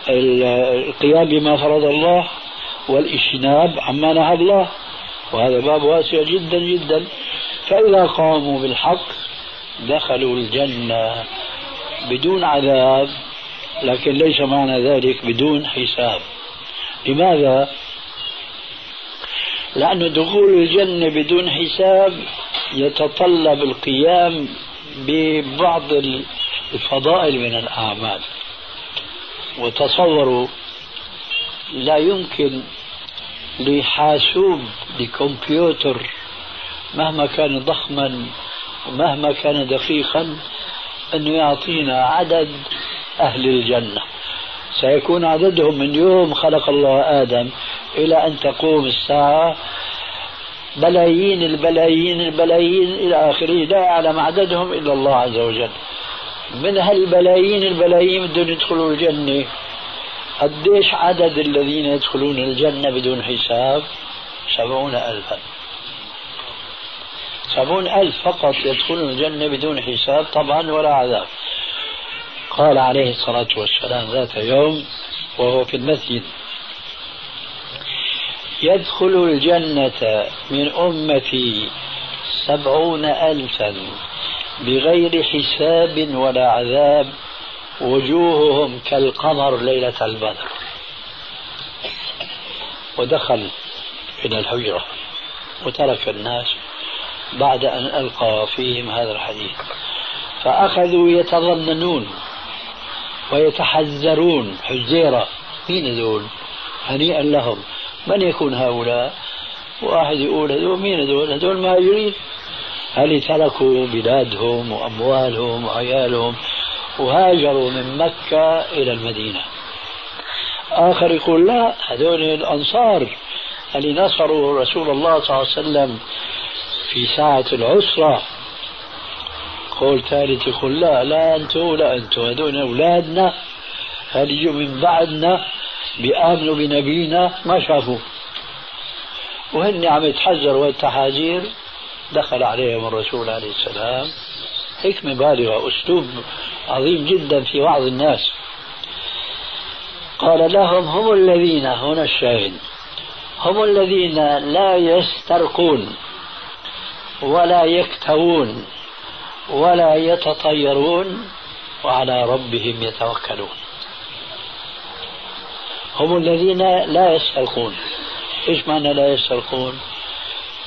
القيام بما فرض الله والإجتناب عما نهى الله. وهذا باب واسع جدا جدا. فإذا قاموا بالحق دخلوا الجنة بدون عذاب لكن ليس معنى ذلك بدون حساب لماذا؟ لأن دخول الجنة بدون حساب يتطلب القيام ببعض الفضائل من الأعمال وتصوروا لا يمكن لحاسوب لكمبيوتر مهما كان ضخما ومهما كان دقيقا أنه يعطينا عدد أهل الجنة. سيكون عددهم من يوم خلق الله آدم إلى أن تقوم الساعة. بلايين البلايين البلايين إلى آخره. لا يعلم عددهم إلا الله عز وجل. من هالبلايين البلايين بدهم يدخلوا الجنة. قديش عدد الذين يدخلون الجنة بدون حساب؟ سبعون ألفا. سبعون ألف فقط يدخلون الجنة بدون حساب طبعا ولا عذاب. قال عليه الصلاة والسلام ذات يوم وهو في المسجد. يدخل الجنة من أمتي سبعون ألفا بغير حساب ولا عذاب وجوههم كالقمر ليلة البدر. ودخل إلى الحجرة وترك الناس بعد أن ألقى فيهم هذا الحديث. فأخذوا يتظننون ويتحذرون حزيرة مين هذول هنيئا لهم. من يكون هؤلاء؟ واحد يقول هذول مين هذول؟ هذول مهاجرين هل تركوا بلادهم وأموالهم وعيالهم؟ وهاجروا من مكة إلى المدينة. آخر يقول لا هذول الأنصار اللي نصروا رسول الله صلى الله عليه وسلم في ساعة العسرة. قول ثالث يقول لا لا أنتم ولا أنتم هذول أولادنا هل يجوا من بعدنا بيآمنوا بنبينا؟ ما شافوا. وهن عم يتحذروا التحاذير دخل عليهم الرسول عليه السلام. حكمة بالغة أسلوب عظيم جدا في وعظ الناس. قال لهم هم الذين هنا الشاهد هم الذين لا يسترقون. ولا يكتوون ولا يتطيرون وعلى ربهم يتوكلون. هم الذين لا يسترقون إيش معنى لا يسترقون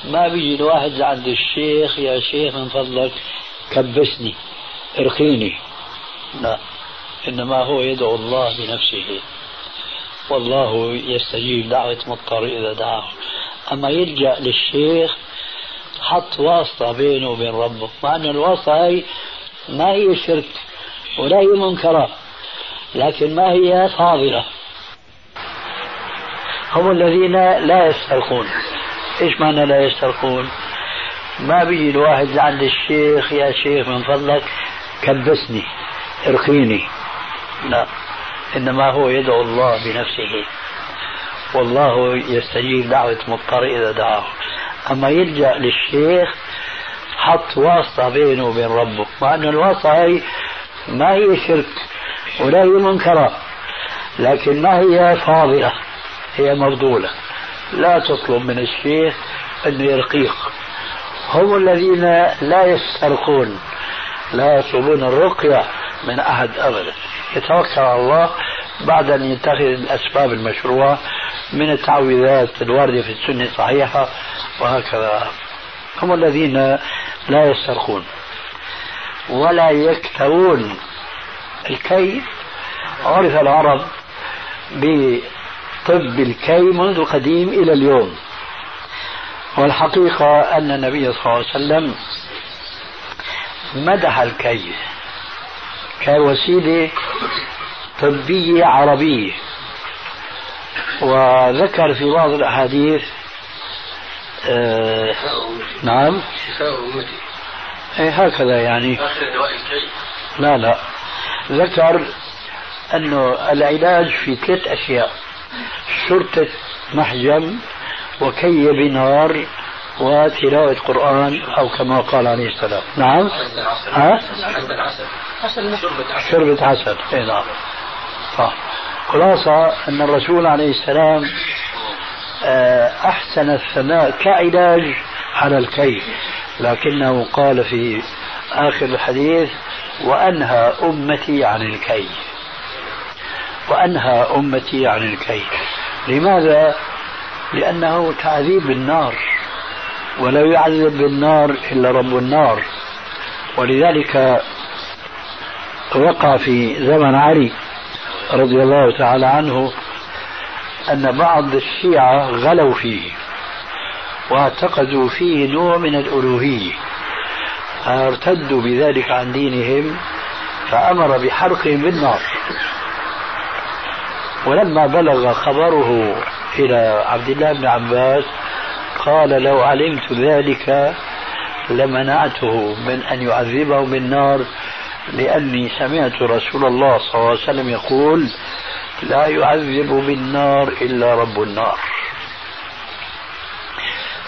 ما بيجي الواحد عند الشيخ يا شيخ من فضلك كبسني ارقيني. لا إنما هو يدعو الله بنفسه. والله يستجيب دعوة مضطر إذا دعاه. أما يلجأ للشيخ حط واسطة بينه وبين ربه. مع أن الواسطة هي ما هي شرك ولا هي منكرة لكن ما هي فاضلة هم الذين لا يسترقون. إيش معنى لا يسترقون؟ ما بيجي الواحد عند الشيخ يا شيخ من فضلك كبسني ارقيني. لا إنما هو يدعو الله بنفسه. والله يستجيب دعوة مضطر إذا دعاه. أما يلجأ للشيخ حط واسطة بينه وبين ربه. مع أن الواسطة هي ما هي شرك ولا هي منكرة لكن ما هي فاضلة هي مفضولة. لا تطلب من الشيخ أنه يرقيك هم الذين لا يسترقون لا يطلبون الرقية من أحد أبدا. يتوكل على الله بعد أن يتخذ الأسباب المشروعة من التعويذات الواردة في السنة الصحيحة وهكذا. هم الذين لا يسترقون ولا يكتوون الكي عرف العرب بطب الكي منذ القديم إلى اليوم. والحقيقة أن النبي صلى الله عليه وسلم مدح الكي كوسيلة طبية عربية. وذكر في بعض الأحاديث آه نعم. شفاء أمتي. إيه هكذا يعني. آخر دواء الكي لا لا. ذكر أنه العلاج في ثلاث أشياء شرطة محجم وكي بنار وتلاوة قرآن أو كما قال عليه السلام. نعم. ها؟ شربة عسل اي نعم. صح. خلاصة أن الرسول عليه السلام آه، أحسن الثناء كعلاج على الكي لكنه قال في آخر الحديث وأنهى أمتي عن الكي وأنهى أمتي عن الكي لماذا؟ لأنه تعذيب بالنار ولا يعذب بالنار إلا رب النار. ولذلك وقع في زمن علي رضي الله تعالى عنه أن بعض الشيعة غلوا فيه واعتقدوا فيه نوع من الألوهية فارتدوا بذلك عن دينهم فأمر بحرقهم بالنار. ولما بلغ خبره إلى عبد الله بن عباس قال لو علمت ذلك لمنعته من أن يعذبه بالنار لأني سمعت رسول الله صلى الله عليه وسلم يقول لا يعذب بالنار إلا رب النار.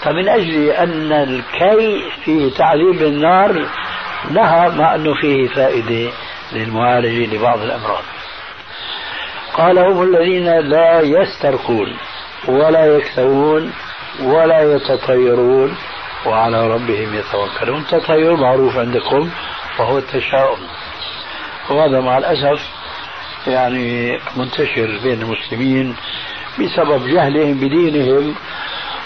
فمن أجل أن الكي فيه تعذيب النار نهى مع أنه فيه فائدة للمعالجة لبعض الأمراض. قال هم الذين لا يسترقون ولا يكتوون ولا يتطيرون وعلى ربهم يتوكلون. التطير معروف عندكم وهو التشاؤم وهذا مع الأسف يعني منتشر بين المسلمين بسبب جهلهم بدينهم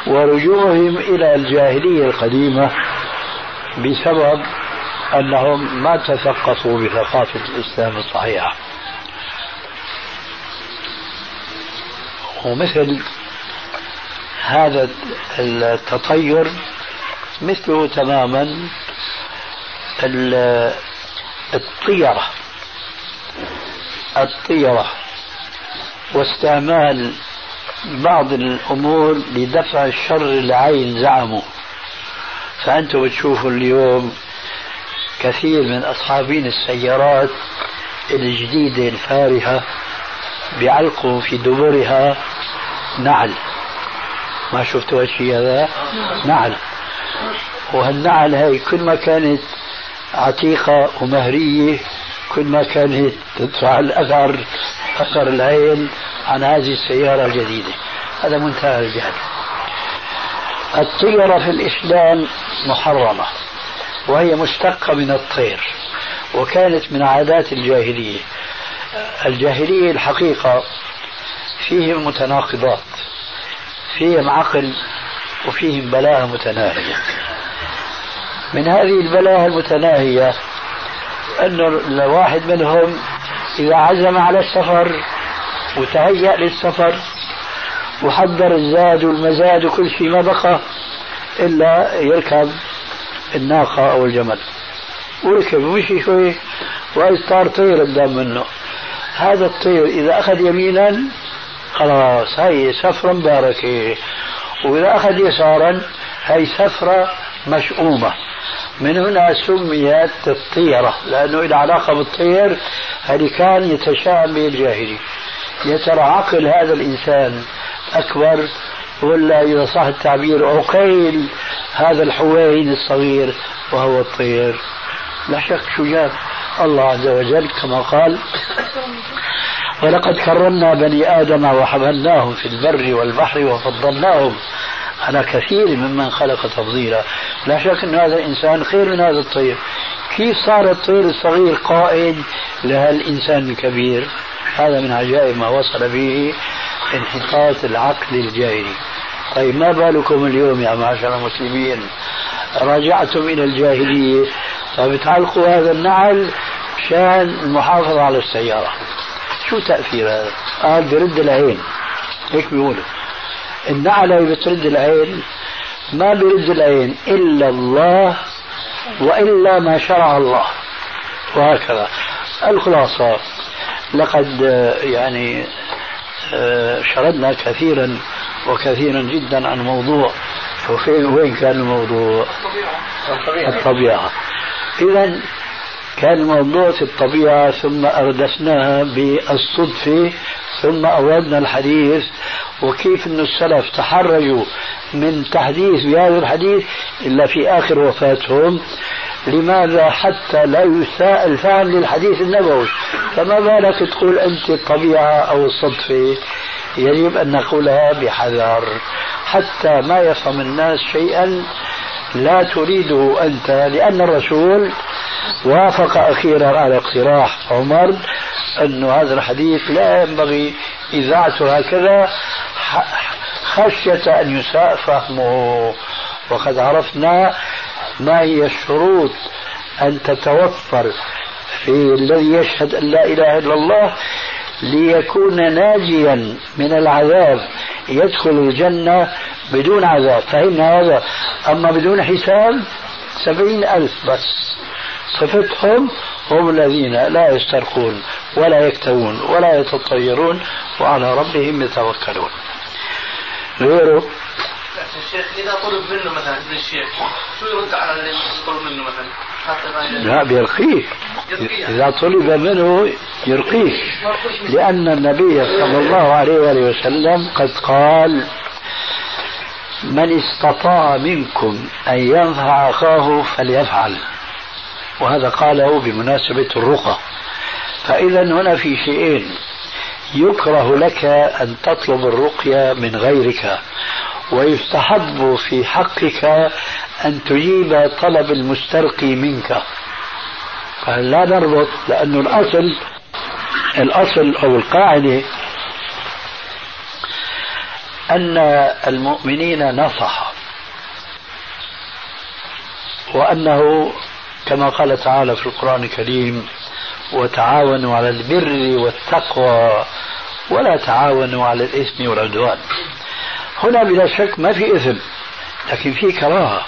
ورجوعهم إلى الجاهلية القديمة بسبب أنهم ما تثقفوا بثقافة الإسلام الصحيحة. ومثل هذا التطير مثله تماما الطيرة. الطيرة. واستعمال بعض الأمور لدفع الشر العين زعموا. فأنتم بتشوفوا اليوم كثير من أصحابين السيارات الجديدة الفارهة بيعلقوا في دبرها نعل. ما شفتوا هالشيء هذا؟ نعل. وهالنعل هاي كل ما كانت عتيقة ومهرية كل ما كانت تدفع الأثر أثر العين عن هذه السيارة الجديدة. هذا منتهى الجهل. الطيرة في الإسلام محرمة وهي مشتقة من الطير وكانت من عادات الجاهلية. الجاهلية الحقيقة فيهم متناقضات فيهم عقل وفيهم بلاهة متناهية من هذه البلاهة المتناهية أنه الواحد منهم إذا عزم على السفر وتهيأ للسفر وحضر الزاد والمزاد وكل شيء ما بقى إلا يركب الناقة أو الجمل. وركب ومشي شوي وإذ صار طير قدام منه. هذا الطير إذا أخذ يمينا خلاص هي سفرة مباركة وإذا أخذ يسارا هي سفرة مشؤومة. من هنا سميت الطيرة لأنه إلى علاقة بالطير هذه كان يتشاءم به الجاهلي. يا ترى عقل هذا الإنسان أكبر ولا إذا صح التعبير عقيل هذا الحوين الصغير وهو الطير. لا شك شو جاب الله عز وجل كما قال ولقد كرمنا بني آدم وحملناهم في البر والبحر وفضلناهم على كثير ممن خلق تفضيلا. لا شك أن هذا الإنسان خير من هذا الطير. كيف صار الطير الصغير قائد لهالإنسان الكبير؟ هذا من عجائب ما وصل به انحطاط العقل الجاهلي. طيب ما بالكم اليوم يا معشر المسلمين؟ رجعتم إلى الجاهلية. طيب تعلقوا هذا النعل شان المحافظة على السيارة. شو تأثير هذا؟ قال برد العين. هيك بيقولوا. النعلة بترد العين ما برد العين إلا الله وإلا ما شرع الله وهكذا الخلاصة لقد يعني شردنا كثيرا وكثيرا جدا عن موضوع وين كان الموضوع؟ الطبيعة, الطبيعة. إذا كان الموضوع في الطبيعة ثم أردفناها بالصدفة ثم أوردنا الحديث وكيف أن السلف تحرجوا من تحديث بهذا الحديث إلا في آخر وفاتهم. لماذا حتى لا يساء الفهم للحديث النبوي؟ فما بالك تقول أنت الطبيعة أو الصدفة يجب أن نقولها بحذر. حتى ما يفهم الناس شيئا لا تريده أنت لأن الرسول وافق أخيرا على اقتراح عمر أن هذا الحديث لا ينبغي إذاعته هكذا خشية أن يساء فهمه. وقد عرفنا ما هي الشروط أن تتوفر في الذي يشهد أن لا إله إلا الله ليكون ناجيا من العذاب يدخل الجنة بدون عذاب. فهمنا هذا أما بدون حساب سبعين ألف بس. صفتهم هم الذين لا يسترقون ولا يكتوون ولا يتطيرون وعلى ربهم يتوكلون. غيره الشيخ إذا طلب منه مثلا ابن الشيخ شو يرد على اللي طلب منه مثلا؟ لا بيرقيه. إذا طلب منه يرقيه. لأن النبي صلى الله عليه وآله وسلم قد قال من استطاع منكم أن ينفع أخاه فليفعل. وهذا قاله بمناسبة الرقى. فإذا هنا في شيئين. يكره لك أن تطلب الرقية من غيرك. ويستحب في حقك أن تجيب طلب المسترقي منك. فلا نربط لأن الأصل الأصل أو القاعدة أن المؤمنين نصح وأنه كما قال تعالى في القرآن الكريم وتعاونوا على البر والتقوى ولا تعاونوا على الإثم والعدوان هنا بلا شك ما في إثم لكن في كراهة.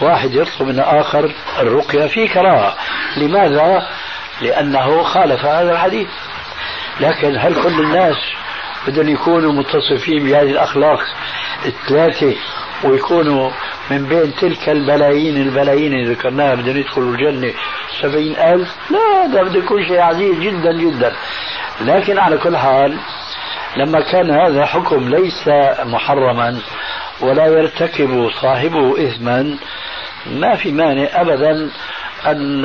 واحد يطلب من آخر الرقية في كراهة. لماذا؟ لأنه خالف هذا الحديث. لكن هل كل الناس بدهم يكونوا متصفين بهذه الأخلاق الثلاثة ويكونوا من بين تلك البلايين البلايين اللي ذكرناها بدهم يدخلوا الجنة سبعين ألف؟ لا ده بده يكون شيء عزيز جدا جدا. لكن على كل حال لما كان هذا حكم ليس محرما ولا يرتكب صاحبه إثما ما في مانع أبدا أن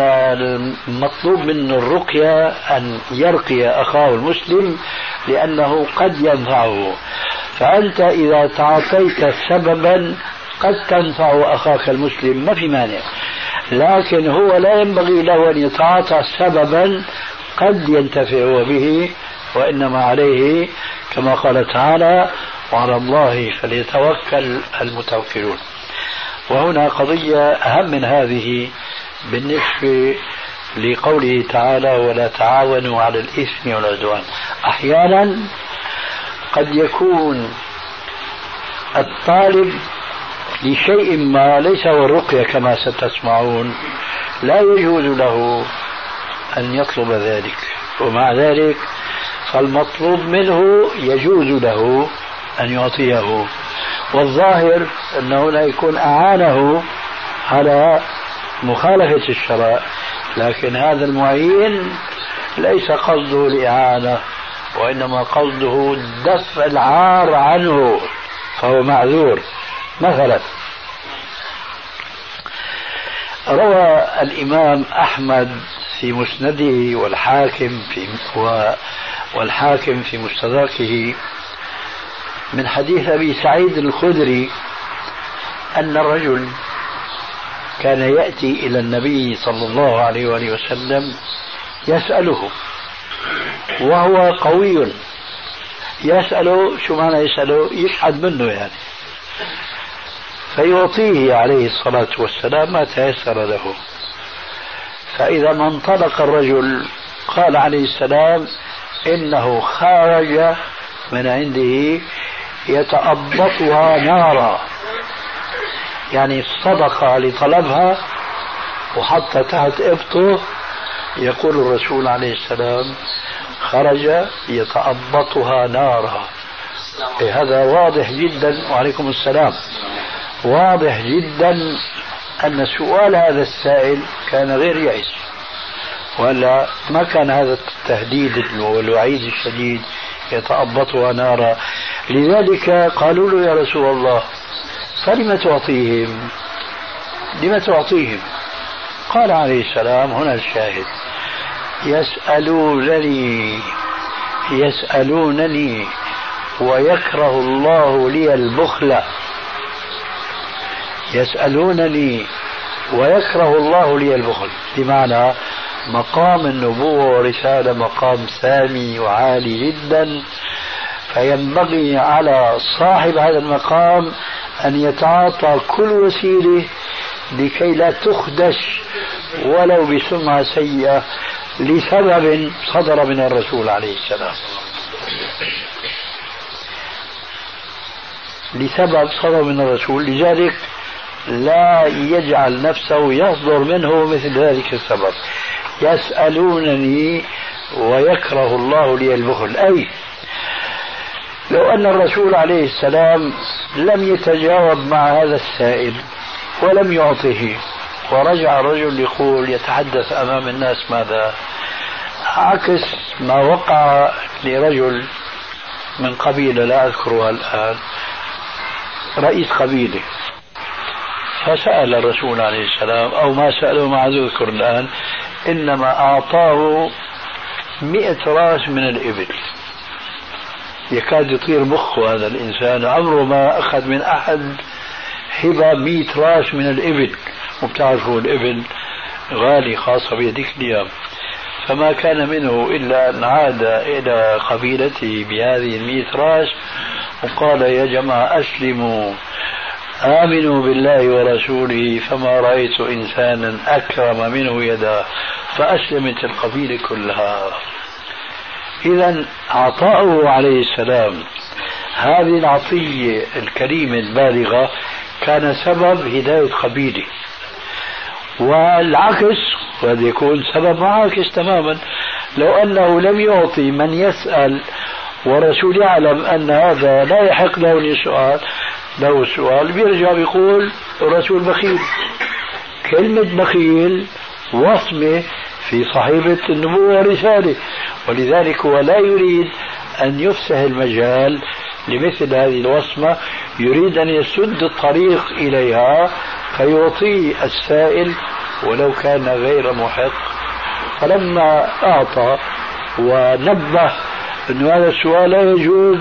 المطلوب منه الرقية أن يرقي أخاه المسلم لأنه قد ينفعه. فأنت إذا تعاطيت سببا قد تنفع أخاك المسلم ما في مانع. لكن هو لا ينبغي له أن يتعاطى سببا قد ينتفع به وإنما عليه كما قال تعالى وعلى الله فليتوكل المتوكلون. وهنا قضية أهم من هذه بالنسبة لقوله تعالى ولا تعاونوا على الإثم والعدوان. أحيانا قد يكون الطالب لشيء ما ليس هو الرقية كما ستسمعون لا يجوز له أن يطلب ذلك ومع ذلك فالمطلوب منه يجوز له أن يعطيه والظاهر أن هنا يكون أعانه على مخالفة الشرع لكن هذا المعين ليس قصده الإعانة وإنما قصده دفع العار عنه فهو معذور. مثلا روى الإمام أحمد في مسنده والحاكم في والحاكم في مستدركه من حديث أبي سعيد الخدري أن الرجل كان يأتي إلى النبي صلى الله عليه وآله وسلم يسأله وهو قوي. يسأله شو معنى يسأله؟ يشحد منه يعني. فيعطيه عليه الصلاة والسلام ما تيسر له. فإذا ما انطلق الرجل قال عليه السلام إنه خرج من عنده يتأبطها نارا. يعني صدق لطلبها وحط تحت إبطه يقول الرسول عليه السلام خرج يتأبطها نارا. إيه هذا واضح جدا وعليكم السلام. واضح جدا أن سؤال هذا السائل كان غير يعيش ولا ما كان هذا التهديد والوعيد الشديد يتأبطها نارا لذلك قالوا له يا رسول الله فلم تعطيهم؟ لم تعطيهم؟ قال عليه السلام هنا الشاهد يسألونني يسألونني ويكره الله لي البخل. يسألونني ويكره الله لي البخل. بمعنى مقام النبوة والرسالة مقام سامي وعالي جدا. فينبغي على صاحب هذا المقام أن يتعاطى كل وسيلة لكي لا تخدش ولو بسمعة سيئة لسبب صدر من الرسول عليه السلام. لسبب صدر من الرسول. لذلك لا يجعل نفسه يصدر منه مثل ذلك السبب. يسألونني ويكره الله لي البخل. أي لو أن الرسول عليه السلام لم يتجاوب مع هذا السائل ولم يعطه ورجع الرجل يقول يتحدث أمام الناس ماذا؟ عكس ما وقع لرجل من قبيلة لا أذكرها الآن رئيس قبيلة. فسأل الرسول عليه السلام أو ما سأله ما أذكر الآن إنما أعطاه مئة راس من الإبل. يكاد يطير مخه هذا الإنسان عمره ما أخذ من أحد هبة مئة راس من الإبل. وبتعرفوا الإبل غالي خاصة بهذيك الأيام فما كان منه إلا أن عاد إلى قبيلته بهذه المئة راس وقال يا جماعة أسلموا. آمنوا بالله ورسوله فما رأيت إنسانا أكرم منه يدا فأسلمت القبيلة كلها. إذا عطاؤه عليه السلام هذه العطية الكريمة البالغة كان سبب هداية قبيلة والعكس قد يكون سبب معاكس تماما. لو أنه لم يعطي من يسأل والرسول يعلم أن هذا لا يحق له السؤال له السؤال بيرجع بيقول الرسول بخيل. كلمة بخيل وصمة في صحيفة النبوة والرسالة. ولذلك هو لا يريد أن يفسح المجال لمثل هذه الوصمة يريد أن يسد الطريق إليها فيعطي السائل ولو كان غير محق. فلما أعطى ونبه أن هذا السؤال لا يجوز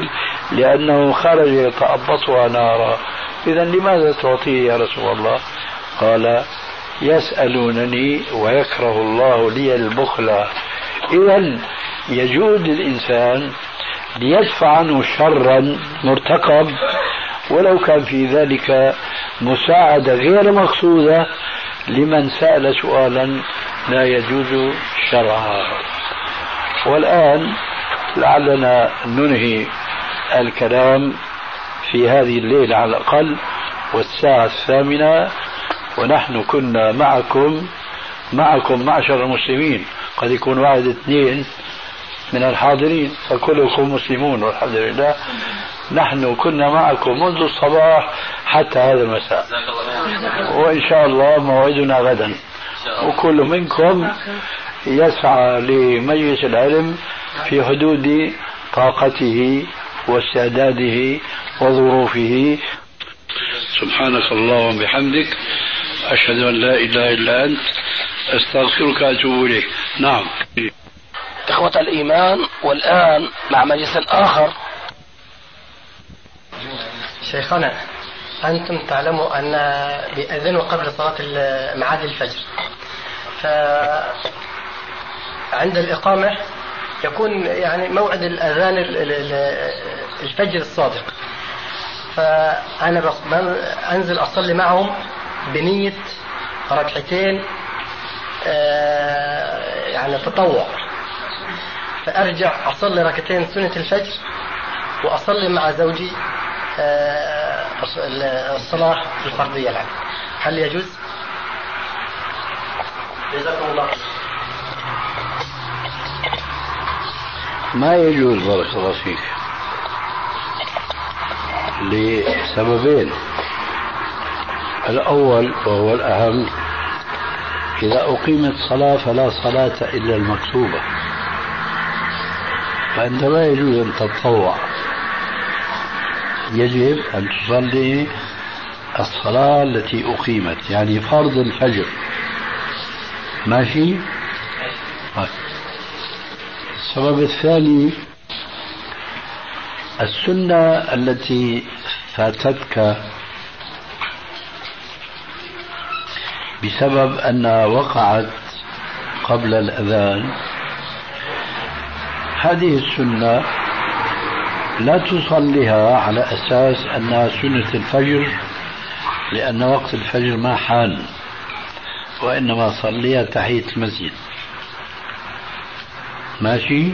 لأنه خرج يتأبطها نارا. إذا لماذا تعطيه يا رسول الله؟ قال يسألونني ويكره الله لي البخل. إذا يجود الإنسان ليدفع عنه شرا مرتقب ولو كان في ذلك مساعدة غير مقصودة لمن سأل سؤالا لا يجوز شرعا والآن لعلنا ننهي الكلام في هذه الليلة على الأقل والساعة الثامنة ونحن كنا معكم معكم معشر المسلمين. قد يكون واحد اثنين من الحاضرين فكلكم مسلمون والحمد لله. نحن كنا معكم منذ الصباح حتى هذا المساء. وإن شاء الله موعدنا غدا. وكل منكم يسعى لمجلس العلم في حدود طاقته واستعداده وظروفه. سبحانك اللهم وبحمدك أشهد أن لا إله إلا أنت أستغفرك وأتوب إليك. نعم. إخوة الإيمان والآن مع مجلس آخر. شيخنا أنتم تعلموا أن بيأذنوا قبل صلاة معاد الفجر فعند الإقامة يكون يعني موعد الأذان الفجر الصادق. فأنا أنزل أصلي معهم بنية ركعتين آه، يعني تطوع. فأرجع أصلي ركعتين سنة الفجر وأصلي مع زوجي آه، الصلاة الفردية العام هل يجوز؟ جزاكم الله ما يجوز بارك الله فيك لسببين الأول وهو الأهم إذا أقيمت صلاة فلا صلاة إلا المكتوبة فأنت ما يجوز أن تتطوع يجب أن تصلي الصلاة التي أقيمت يعني فرض الفجر ماشي؟ طيب. السبب الثاني السنة التي فاتتك بسبب أنها وقعت قبل الأذان. هذه السنة لا تصليها على أساس أنها سنة الفجر لأن وقت الفجر ما حان وإنما صليها تحية المسجد. ماشي.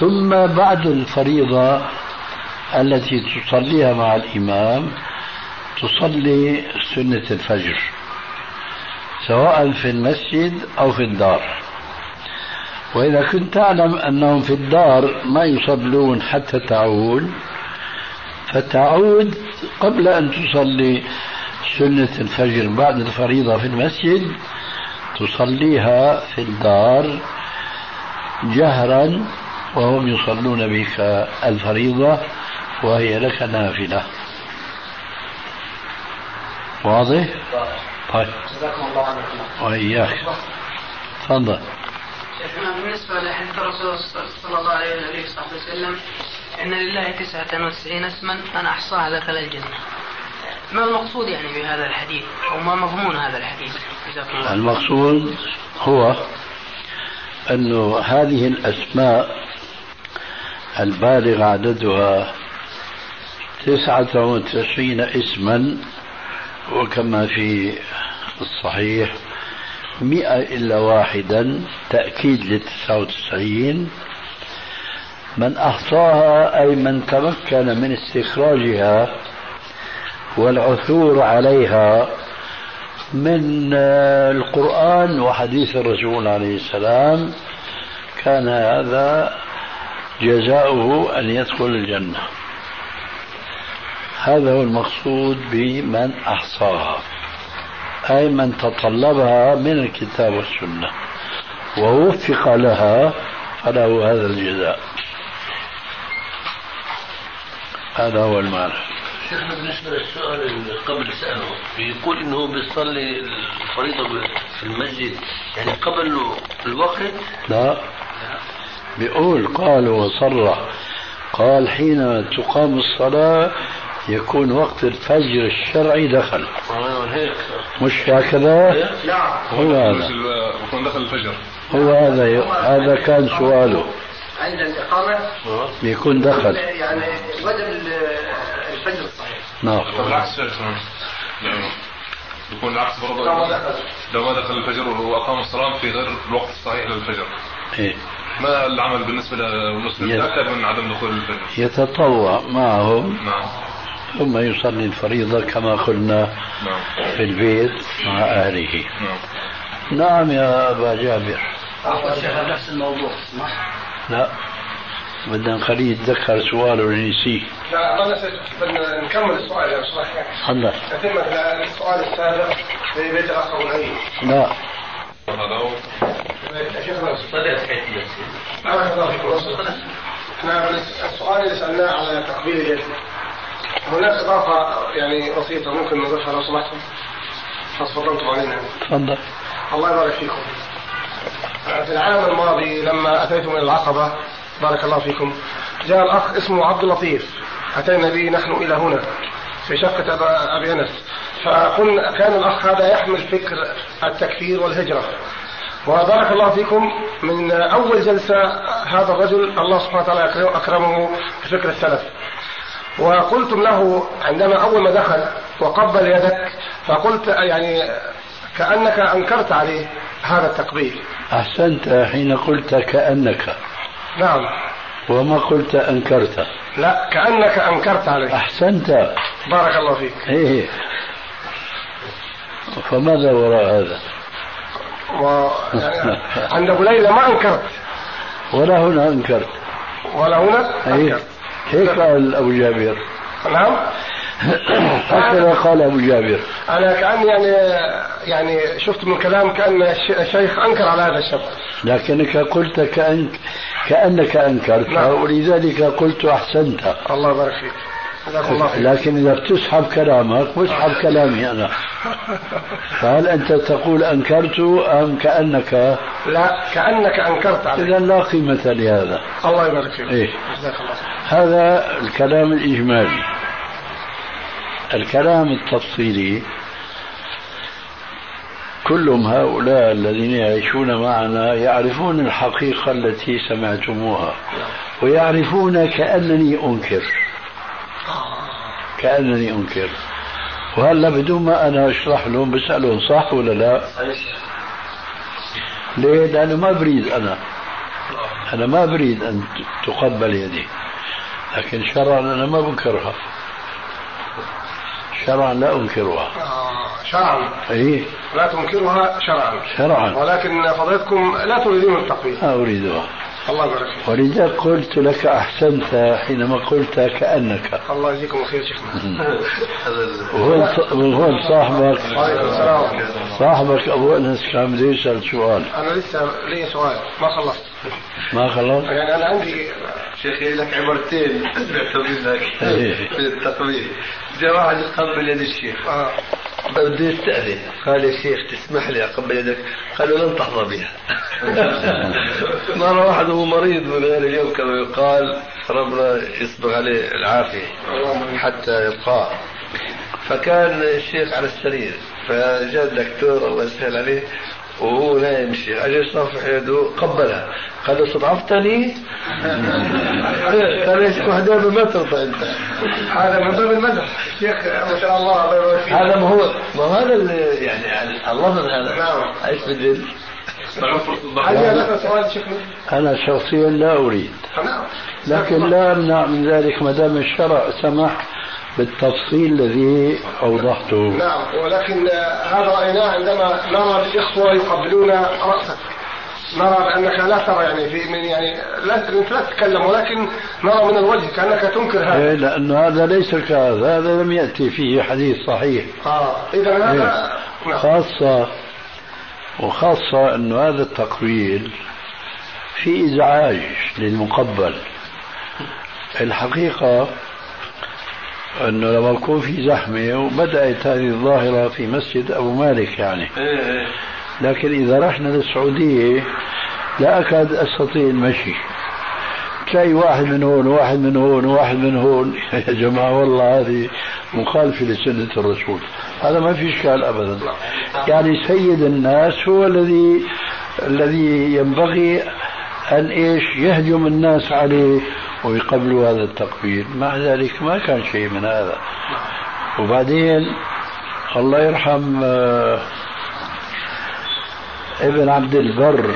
ثم بعد الفريضة التي تصليها مع الإمام تصلي سنة الفجر سواء في المسجد أو في الدار. وإذا كنت تعلم أنهم في الدار ما يصلون حتى تعود فتعود قبل أن تصلي سنة الفجر بعد الفريضة في المسجد تصليها في الدار جهرا وهم يصلون بك الفريضة وهي لك نافلة. واضح؟ طيب. جزاكم الله عنكم وإياك. تفضل. شيخنا بالنسبة لحديث الرسول صلى الله عليه وسلم إن لله تسعة وتسعين اسما من أحصاها دخل الجنة. ما المقصود يعني بهذا الحديث؟ أو ما مضمون هذا الحديث؟ الله المقصود هو أن هذه الأسماء البالغ عددها تسعة وتسعين اسما وكما في الصحيح مئة إلا واحدا تأكيد للتسعة وتسعين. من أحصاها أي من تمكن من استخراجها والعثور عليها من القرآن وحديث الرسول عليه السلام كان هذا جزاؤه أن يدخل الجنة. هذا هو المقصود بمن أحصاها أي من تطلبها من الكتاب والسنة ووفق لها فله هذا الجزاء. هذا هو المعنى شيخنا بالنسبة للسؤال اللي قبل سأله بيقول إنه بيصلي الفريضة في المسجد. يعني قبل الوقت؟ لا. بيقول قال وصرح قال حين تقام الصلاة يكون وقت الفجر الشرعي دخل. هيك. مش هكذا؟ نعم. هو هذا. بكون دخل الفجر. هو هذا هذا كان سؤاله. عند الإقامة؟ بيكون دخل. يعني وجب الفجر الصحيح. نعم. طب العكس يا شيخ. يعني يكون العكس برضه. لو ما دخل. الفجر وأقام الصلاة في غير الوقت الصحيح للفجر. إيه. ما العمل بالنسبة للمسلم؟ يس. يتاكد من عدم دخول الفجر. يتطوع معهم. نعم. ثم يصلي الفريضة كما قلنا نعم. في البيت مع أهله. نعم. نعم يا أبا جابر. شيخ نفس الموضوع لا. بدنا نخليه يتذكر سؤاله اللي نسيه لا ما نسيت بدنا نكمل السؤال يا أستاذ تفضل. تتمة السؤال السابق في بيت الاخ ابو لا. شيخنا إحنا السؤال اللي سألناه على تقبيل اليد. هناك إضافة يعني بسيطة ممكن نضيفها لو سمحتم؟ تفضلتم علينا. تفضل. الله يبارك فيكم. في العام الماضي لما أتيتم إلى العقبة بارك الله فيكم. جاء الأخ اسمه عبد اللطيف. أتينا به نحن إلى هنا في شقة أبا- أبي أنس. فقلنا كان الأخ هذا يحمل فكر التكفير والهجرة. وبارك الله فيكم من أول جلسة هذا الرجل. الله سبحانه وتعالى أكرم- أكرمه بفكر السلف. وقلتم له عندما أول ما دخل وقبل يدك فقلت يعني كأنك أنكرت عليه هذا التقبيل. أحسنت حين قلت كأنك. نعم. وما قلت أنكرت. لا كأنك أنكرت عليه. أحسنت. بارك الله فيك. إيه. فماذا وراء هذا؟ و... يعني عند ابو ليلى ما أنكرت. ولا هنا أنكرت. ولا هنا إيه. أنكرت. هيك قال أبو جابر؟ نعم. هكذا قال أبو جابر. أنا كاني يعني يعني شفت من كلام كأن الش- الشيخ أنكر على هذا الشاب لكنك قلت كأنك كأنك أنكرت نعم. ولذلك قلت أحسنت. الله يبارك فيك. لكن إذا بتسحب كلامك بسحب كلامي أنا. فهل أنت تقول أنكرت أم كأنك لا كأنك أنكرت عليه. إذا لا قيمة لهذا. الله يبارك فيك. إيه. هذا الكلام الإجمالي. الكلام التفصيلي كلهم هؤلاء الذين يعيشون معنا يعرفون الحقيقة التي سمعتموها ويعرفون كأنني أنكر. كأنني أنكر. وهلا بدون ما أنا أشرح لهم بسألهم صح ولا لا؟ ليه؟ لأنه ما بريد أنا. أنا ما بريد أن تقبل يدي لكن شرعا أنا ما بنكرها. شرعا لا أنكرها. آه، شرعا. أي. لا تنكرها شرعا. شرعا. ولكن فضيلتكم لا تريدون التقبيل ما أريدها. الله يبارك فيك. ولذلك قلت لك أحسنت حينما قلت كأنك. الله يجزيكم الخير شيخنا. وهون صاحبك. صاحبك أبو أنس كان بده يسأل سؤال أنا لسه لي سؤال. ما خلصت؟ ما خلص يعني أنا عندي شيخي لك عبارتين. لك إيه. في التقبيل واحد يقبل يد الشيخ. آه. بده يستأذن قال يا شيخ تسمح لي أقبل يدك. قال له لن تحظى بها. مرة واحد هو مريض من غير اليوم كما يقال. ربنا يصبغ عليه العافية حتى يبقى. فكان الشيخ على السرير. فجاء الدكتور الله يسهل عليه وهو نايم الشيخ اجى يصافح يده قبلها. قال له استضعفتني؟ قال شيخ وحده ما ترضى انت. هذا من باب المزح شيخ ما شاء الله الله يبارك فيك. هذا ما هو ما هو هذا اللي يعني اللفظ هذا نعم. إيش بدل؟ أنا شخصيا لا أريد. نعم. لكن لا أمنع من ذلك ما دام الشرع سمح بالتفصيل الذي أوضحته. نعم ولكن هذا رأيناه عندما نرى الإخوة يقبلون رأسك. نرى بأنك لا ترى يعني في من يعني لا لا تتكلم ولكن نرى من الوجه كأنك تنكر هذا. إيه، لأن هذا ليس كهذا هذا لم يأتي فيه حديث صحيح. آه إذا هذا نعم. خاصة وخاصة أنه هذا التقبيل في إزعاج للمقبل. الحقيقة أنه لما يكون في زحمة وبدأت هذه الظاهرة في مسجد أبو مالك يعني. لكن إذا رحنا للسعودية لا أكاد أستطيع المشي. تلاقي واحد من هون وواحد من هون وواحد من هون. يا جماعة والله هذه مخالفة لسنة الرسول. هذا ما في إشكال أبدا. يعني سيد الناس هو الذي الذي ينبغي أن إيش يهجم الناس عليه ويقبلوا هذا التقبيل. مع ذلك ما كان شيء من هذا. وبعدين الله يرحم آه، ابن عبد البر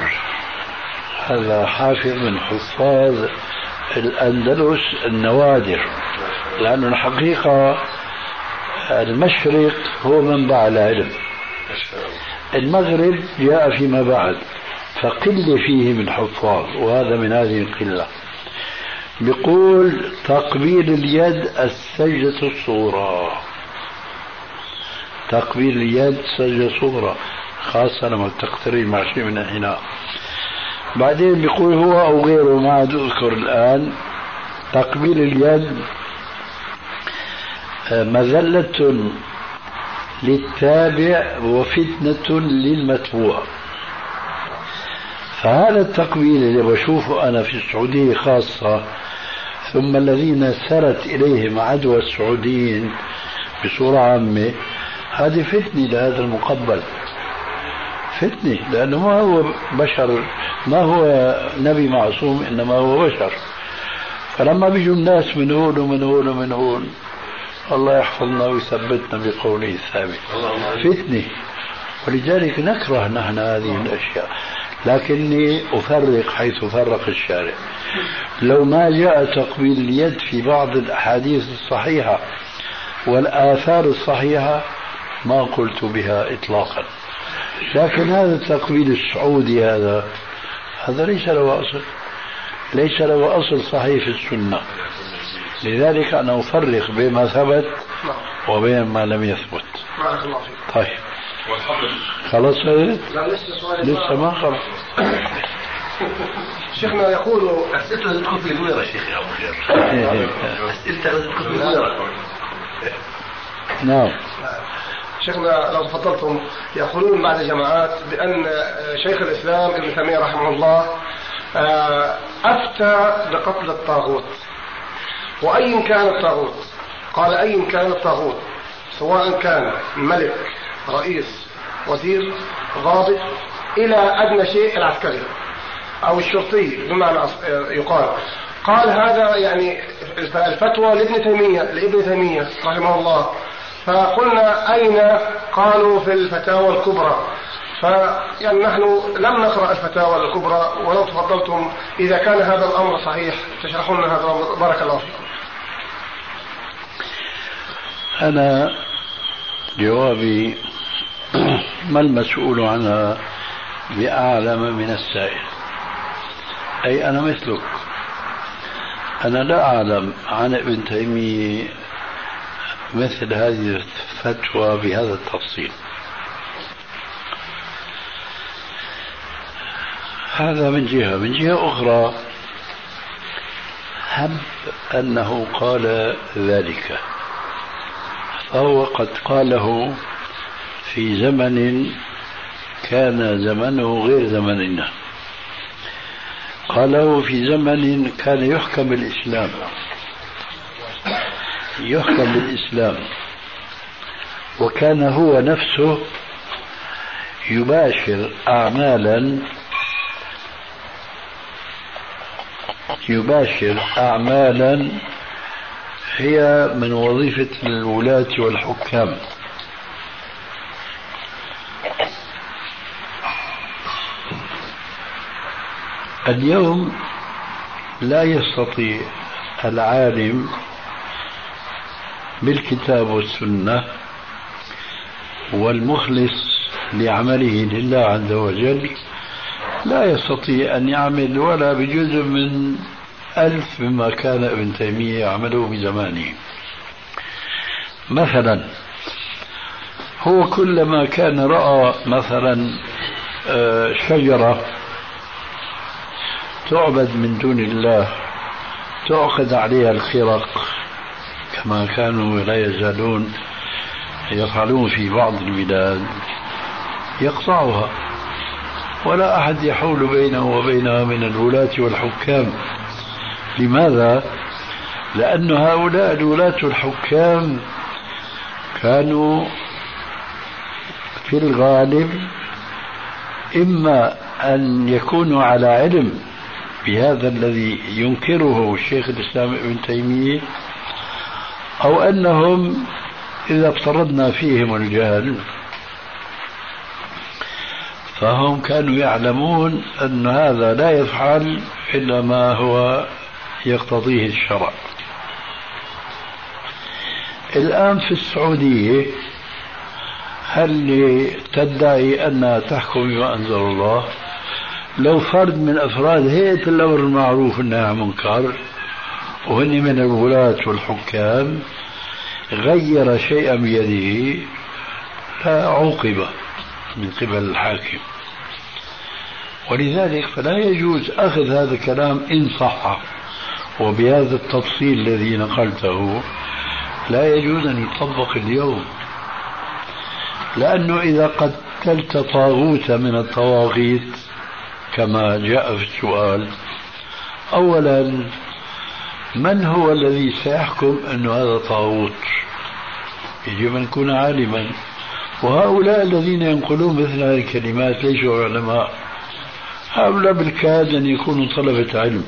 هذا حافظ من حفاظ الأندلس النوادر. لأنه الحقيقة المشرق هو منبع العلم. المغرب جاء فيما بعد. فقل فيه من حفاظ وهذا من هذه القلة. بيقول تقبيل اليد السجدة الصغرى. تقبيل اليد سجدة صغرى خاصة لما تقترب مع شيء من الحناء. بعدين بيقول هو أو غيره ما أذكر الآن. تقبيل اليد آه، مذلة للتابع وفتنة للمتبوع. فهذا التقبيل اللي بشوفه أنا في السعودية خاصة ثم الذين سرت إليهم عدوى السعوديين بصورة عامة هذه فتنة لهذا المقبل. فتنة لأنه ما هو بشر ما هو نبي معصوم إنما هو بشر. فلما بيجوا الناس من هون ومن هون ومن هون الله يحفظنا ويثبتنا بقوله الثابت فتنة. ولذلك نكره نحن هذه الأشياء. لكني أفرق حيث فرق الشارع. لو ما جاء تقبيل اليد في بعض الأحاديث الصحيحة والآثار الصحيحة ما قلت بها إطلاقا. لكن هذا التقبيل السعودي هذا هذا ليس له أصل. ليس له أصل صحيح في السنة. لذلك أنا أفرق بين ما ثبت وبين ما لم يثبت. بارك خلاص هذا؟ لا لسه سؤال لسه ما خلص شيخنا يقول أسئلته لازم تكون في دويرة شيخ يا أبو خير. إيه، إيه. أسئلتك لازم تكون في دويرة نعم. شيخنا لو تفضلتم يقولون بعد جماعات بأن شيخ الإسلام ابن تيمية رحمه الله آه، أفتى بقتل الطاغوت. وأي كان الطاغوت؟ قال أي كان الطاغوت؟ سواء كان ملك رئيس وزير ضابط إلى أدنى شيء العسكري أو الشرطي بمعنى يقال. قال هذا يعني الفتوى لابن تيمية لابن تيمية رحمه الله. فقلنا أين قالوا في الفتاوى الكبرى؟ فيعني نحن لم نقرأ الفتاوى الكبرى ولو تفضلتم. إذا كان هذا الأمر صحيح تشرحون هذا الأمر. بارك الله فيكم. أنا جوابي ما المسؤول عنها بأعلم من السائل؟ أي أنا مثلك. أنا لا أعلم عن ابن تيمية مثل هذه الفتوى بهذا التفصيل. هذا من جهة. من جهة أخرى هب أنه قال ذلك فهو قد قاله في زمن كان زمنه غير زمننا. قاله في زمن كان يحكم بالإسلام يحكم بالإسلام وكان هو نفسه يباشر أعمالا يباشر أعمالا هي من وظيفة الولاة والحكام. اليوم لا يستطيع العالم بالكتاب والسنة والمخلص لعمله لله عز وجل لا يستطيع أن يعمل ولا بجزء من ألف مما كان ابن تيمية يعمله بزمانه. مثلا هو كلما كان رأى مثلا آه، شجرة تعبد من دون الله تعقد عليها الخرق كما كانوا لا يزالون يفعلون في بعض البلاد يقطعها ولا أحد يحول بينه وبينها من الولاة والحكام لماذا؟ لأن هؤلاء الولاة الحكام كانوا في الغالب إما أن يكونوا على علم بهذا الذي ينكره الشيخ الإسلام ابن تيمية أو أنهم إذا افترضنا فيهم الجهل فهم كانوا يعلمون أن هذا لا يفعل إلا ما هو يقتضيه الشرع. الآن في السعودية هل تدعي أنها تحكم بما أنزل الله؟ لو فرد من أفراد هيئة الأمر المعروف والنهي عن المنكر وهن من الولاة والحكام غير شيئا بيده لا عوقب من قبل الحاكم. ولذلك فلا يجوز أخذ هذا الكلام إن صح. وبهذا التفصيل الذي نقلته لا يجوز أن يطبق اليوم. لأنه إذا قتلت طاغوتا من الطواغيت كما جاء في السؤال أولا من هو الذي سيحكم أن هذا طاغوت؟ يجب أن يكون عالما. وهؤلاء الذين ينقلون مثل هذه الكلمات ليسوا علماء. هؤلاء بالكاد أن يكونوا طلبة علم.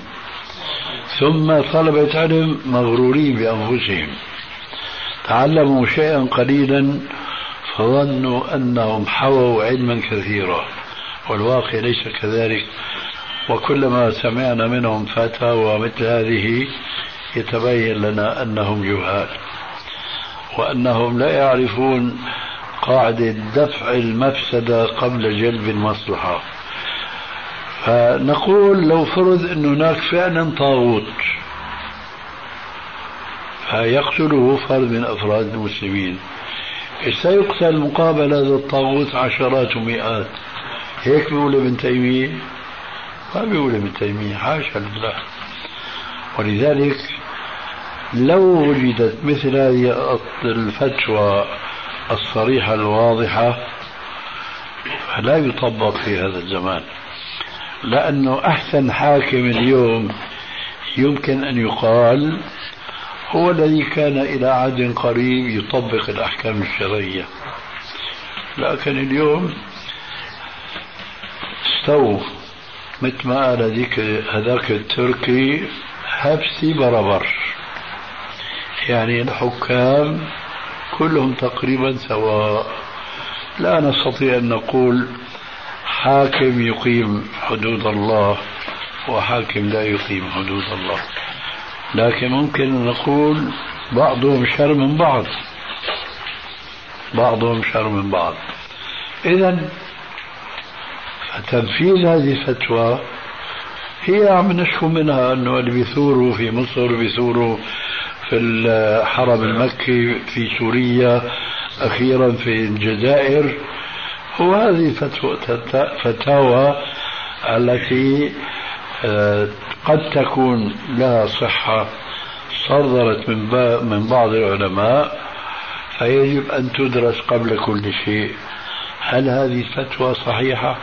ثم طلبة علم مغرورين بأنفسهم. تعلموا شيئا قليلا فظنوا أنهم حووا علما كثيرا والواقع ليس كذلك. وكلما سمعنا منهم فتاوى مثل هذه يتبين لنا أنهم جهال وأنهم لا يعرفون قاعدة دفع المفسدة قبل جلب المصلحة. فنقول لو فرض أن هناك فعلا طاغوت فيقتله فرد من أفراد المسلمين. سيقتل مقابل هذا الطاغوت عشرات ومئات هيك بيقول ابن تيمية؟ ما بيقول ابن تيمية حاشا لله. ولذلك لو وجدت مثل هذه الفتوى الصريحة الواضحة فلا يطبق في هذا الزمان. لأنه أحسن حاكم اليوم يمكن أن يقال هو الذي كان إلى عهد قريب يطبق الأحكام الشرعية. لكن اليوم استووا مثل ما قال هذيك هذاك التركي هبسي بربر. يعني الحكام كلهم تقريبا سواء. لا نستطيع أن نقول حاكم يقيم حدود الله وحاكم لا يقيم حدود الله. لكن ممكن نقول بعضهم شر من بعض. بعضهم شر من بعض. إذا تنفيذ هذه الفتوى هي عم نشكو منها أنه اللي بيثوروا في مصر بيثوروا في الحرم المكي في سوريا أخيرا في الجزائر. وهذه فتاوى التي قد تكون لها صحة صدرت من من بعض العلماء فيجب أن تدرس قبل كل شيء. هل هذه الفتوى صحيحة؟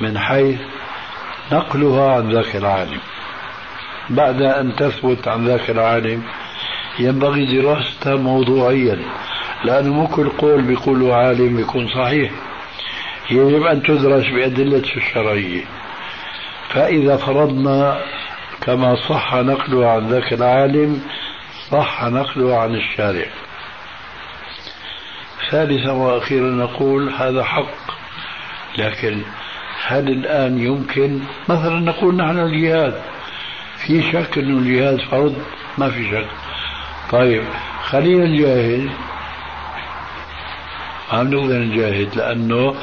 من حيث نقلها عن ذاك العالم. بعد أن تثبت عن ذاك العالم ينبغي دراستها موضوعيا لأنه مو كل قول بيقوله عالم يكون صحيح. يجب أن تدرس بأدلته الشرعية. فإذا فرضنا كما صح نقله عن ذاك العالم صح نقله عن الشارع. ثالثا وأخيرا نقول هذا حق لكن هل الآن يمكن؟ مثلا نقول نحن الجهاد في شك أنه الجهاد فرض؟ ما في شك. طيب خلينا نجاهد. عم نقدر نجاهد لأنه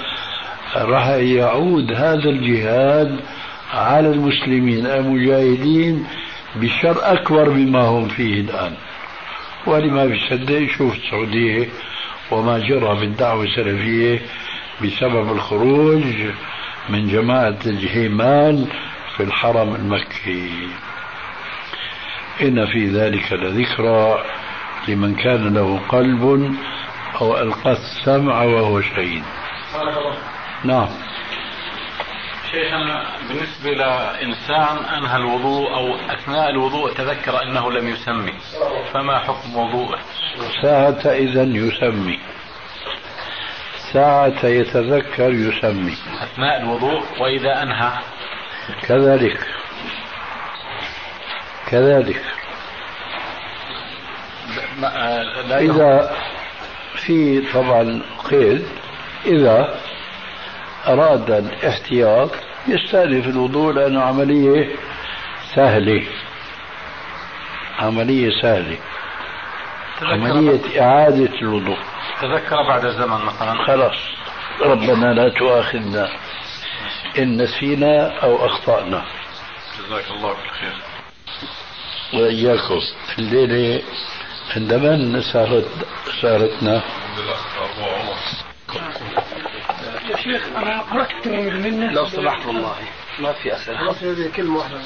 راح يعود هذا الجهاد على المسلمين المجاهدين بشر أكبر مما هم فيه الآن. ولما بيصدق يشوف السعودية وما جرى بالدعوة السلفية بسبب الخروج من جماعة الجهيمان في الحرم المكي. إن في ذلك لذكرى لمن كان له قلب أو ألقى السمع وهو شهيد. نعم. شيخنا بالنسبة لإنسان أنهى الوضوء أو أثناء الوضوء تذكر أنه لم يسمي فما حكم وضوءه؟ ساعة إذا يسمي. ساعة يتذكر يسمي. أثناء الوضوء وإذا أنهى. كذلك. كذلك. لا إذا في طبعا قيد إذا أراد الاحتياط يستأنف الوضوء لأنه عملية سهلة. عملية سهلة. عملية إعادة الوضوء. تذكر بعد زمن مثلا. خلاص. ربنا لا تؤاخذنا إن نسينا أو أخطأنا. جزاك الله بالخير. وإياكم. الليلة عندما سهرت سهرتنا. يا شيخ أنا قرأت كثير من الناس. لو سمحت والله. ما في أسئلة. خلاص هذه كلمة واحدة.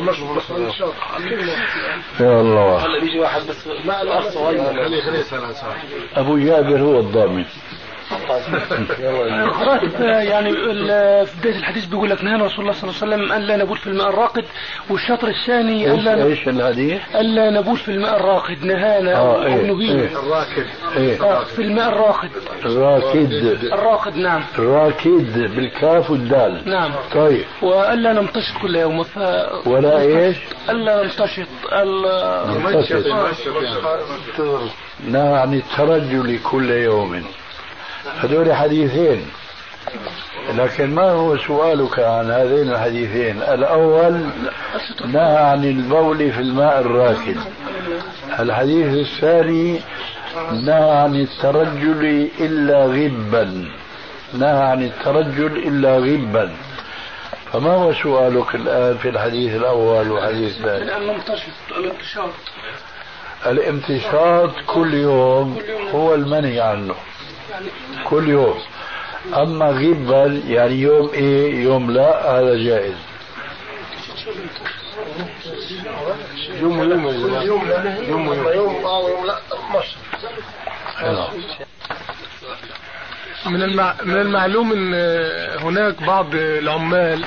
مشغول يا الله. هلا بيجي واحد بس. لا لا صغير خليه أبو جابر هو الضامن. يعني في بداية الحديث بيقول لك نهانا رسول الله صلى الله عليه وسلم ألا نبول في الماء الراقد والشطر الثاني إيش ألا إيش الحديث؟ ألا نبول في الماء الراقد نهانا آه أو إيه نهينا الراكد إيه. آه، في الماء الراقد. راكد الراقد نعم. راكد بالكاف والدال. نعم. طيب. وألا نمتشط كل يوم ف ولا إيش؟ ألا نمتشط نمتشط. نهى عن الترجل كل يوم. هذول حديثين. لكن ما هو سؤالك عن هذين الحديثين؟ الأول نهى عن البول في الماء الراكد. الحديث الثاني نهى عن الترجل إلا غبا. نهى عن الترجل إلا غبا. فما هو سؤالك الآن في الحديث الأول والحديث الثاني؟ لأن نمتشط الانتشار. الامتشاط كل يوم. هو المنهي عنه. كل يوم. أما غبا يعني يوم إيه يوم لا هذا جائز. يوم يوم لا. يوم ويوم. يوم آه ويوم لا. 12 من المع... من المعلوم إن هناك بعض العمال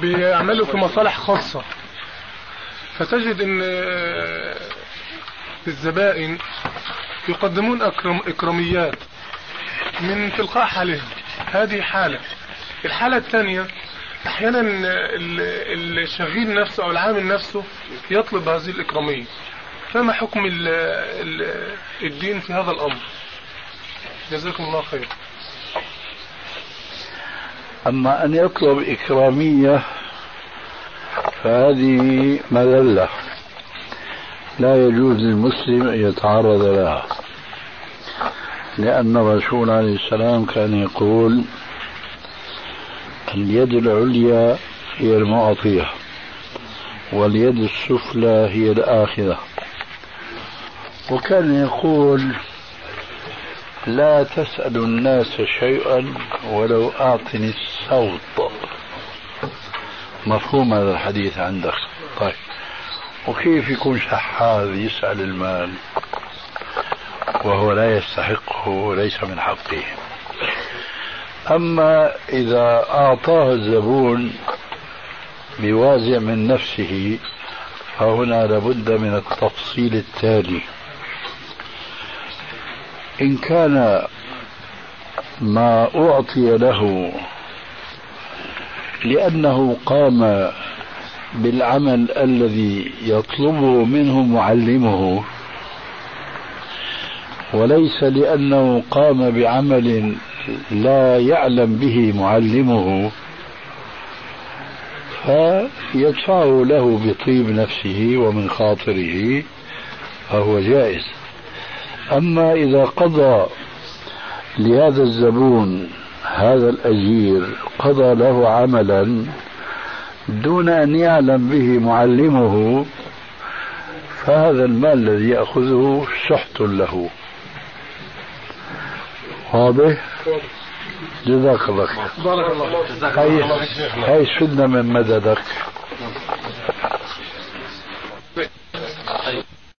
بيعملوا في مصالح خاصة. فتجد إن الزبائن يقدمون أكرم... إكراميات من تلقاء حالهم. هذه حالة. الحالة الثانية أحيانا ال- الشغيل نفسه أو العامل نفسه يطلب هذه الإكرامية. فما حكم ال... ال... الدين في هذا الأمر؟ جزاكم الله خير. أما أن يطلب إكرامية فهذه مذلة. لا يجوز للمسلم أن يتعرض لها لأن الرسول عليه السلام كان يقول اليد العليا هي المعطية واليد السفلى هي الآخذة. وكان يقول لا تسأل الناس شيئا ولو أعطني الصوت. مفهوم هذا الحديث عندك. طيب. وكيف يكون شحاذ يسأل المال وهو لا يستحقه وليس من حقه. أما إذا أعطاه الزبون بوازع من نفسه فهنا لابد من التفصيل التالي. إن كان ما أعطي له لأنه قام بالعمل الذي يطلبه منه معلمه. وليس لأنه قام بعمل لا يعلم به معلمه فيدفعه له بطيب نفسه ومن خاطره فهو جائز. أما إذا قضى لهذا الزبون هذا الأجير قضى له عملا دون أن يعلم به معلمه فهذا المال الذي يأخذه سحت له. واضح؟ جزاك الله خير. بارك الله هاي, هاي من مددك. طيب.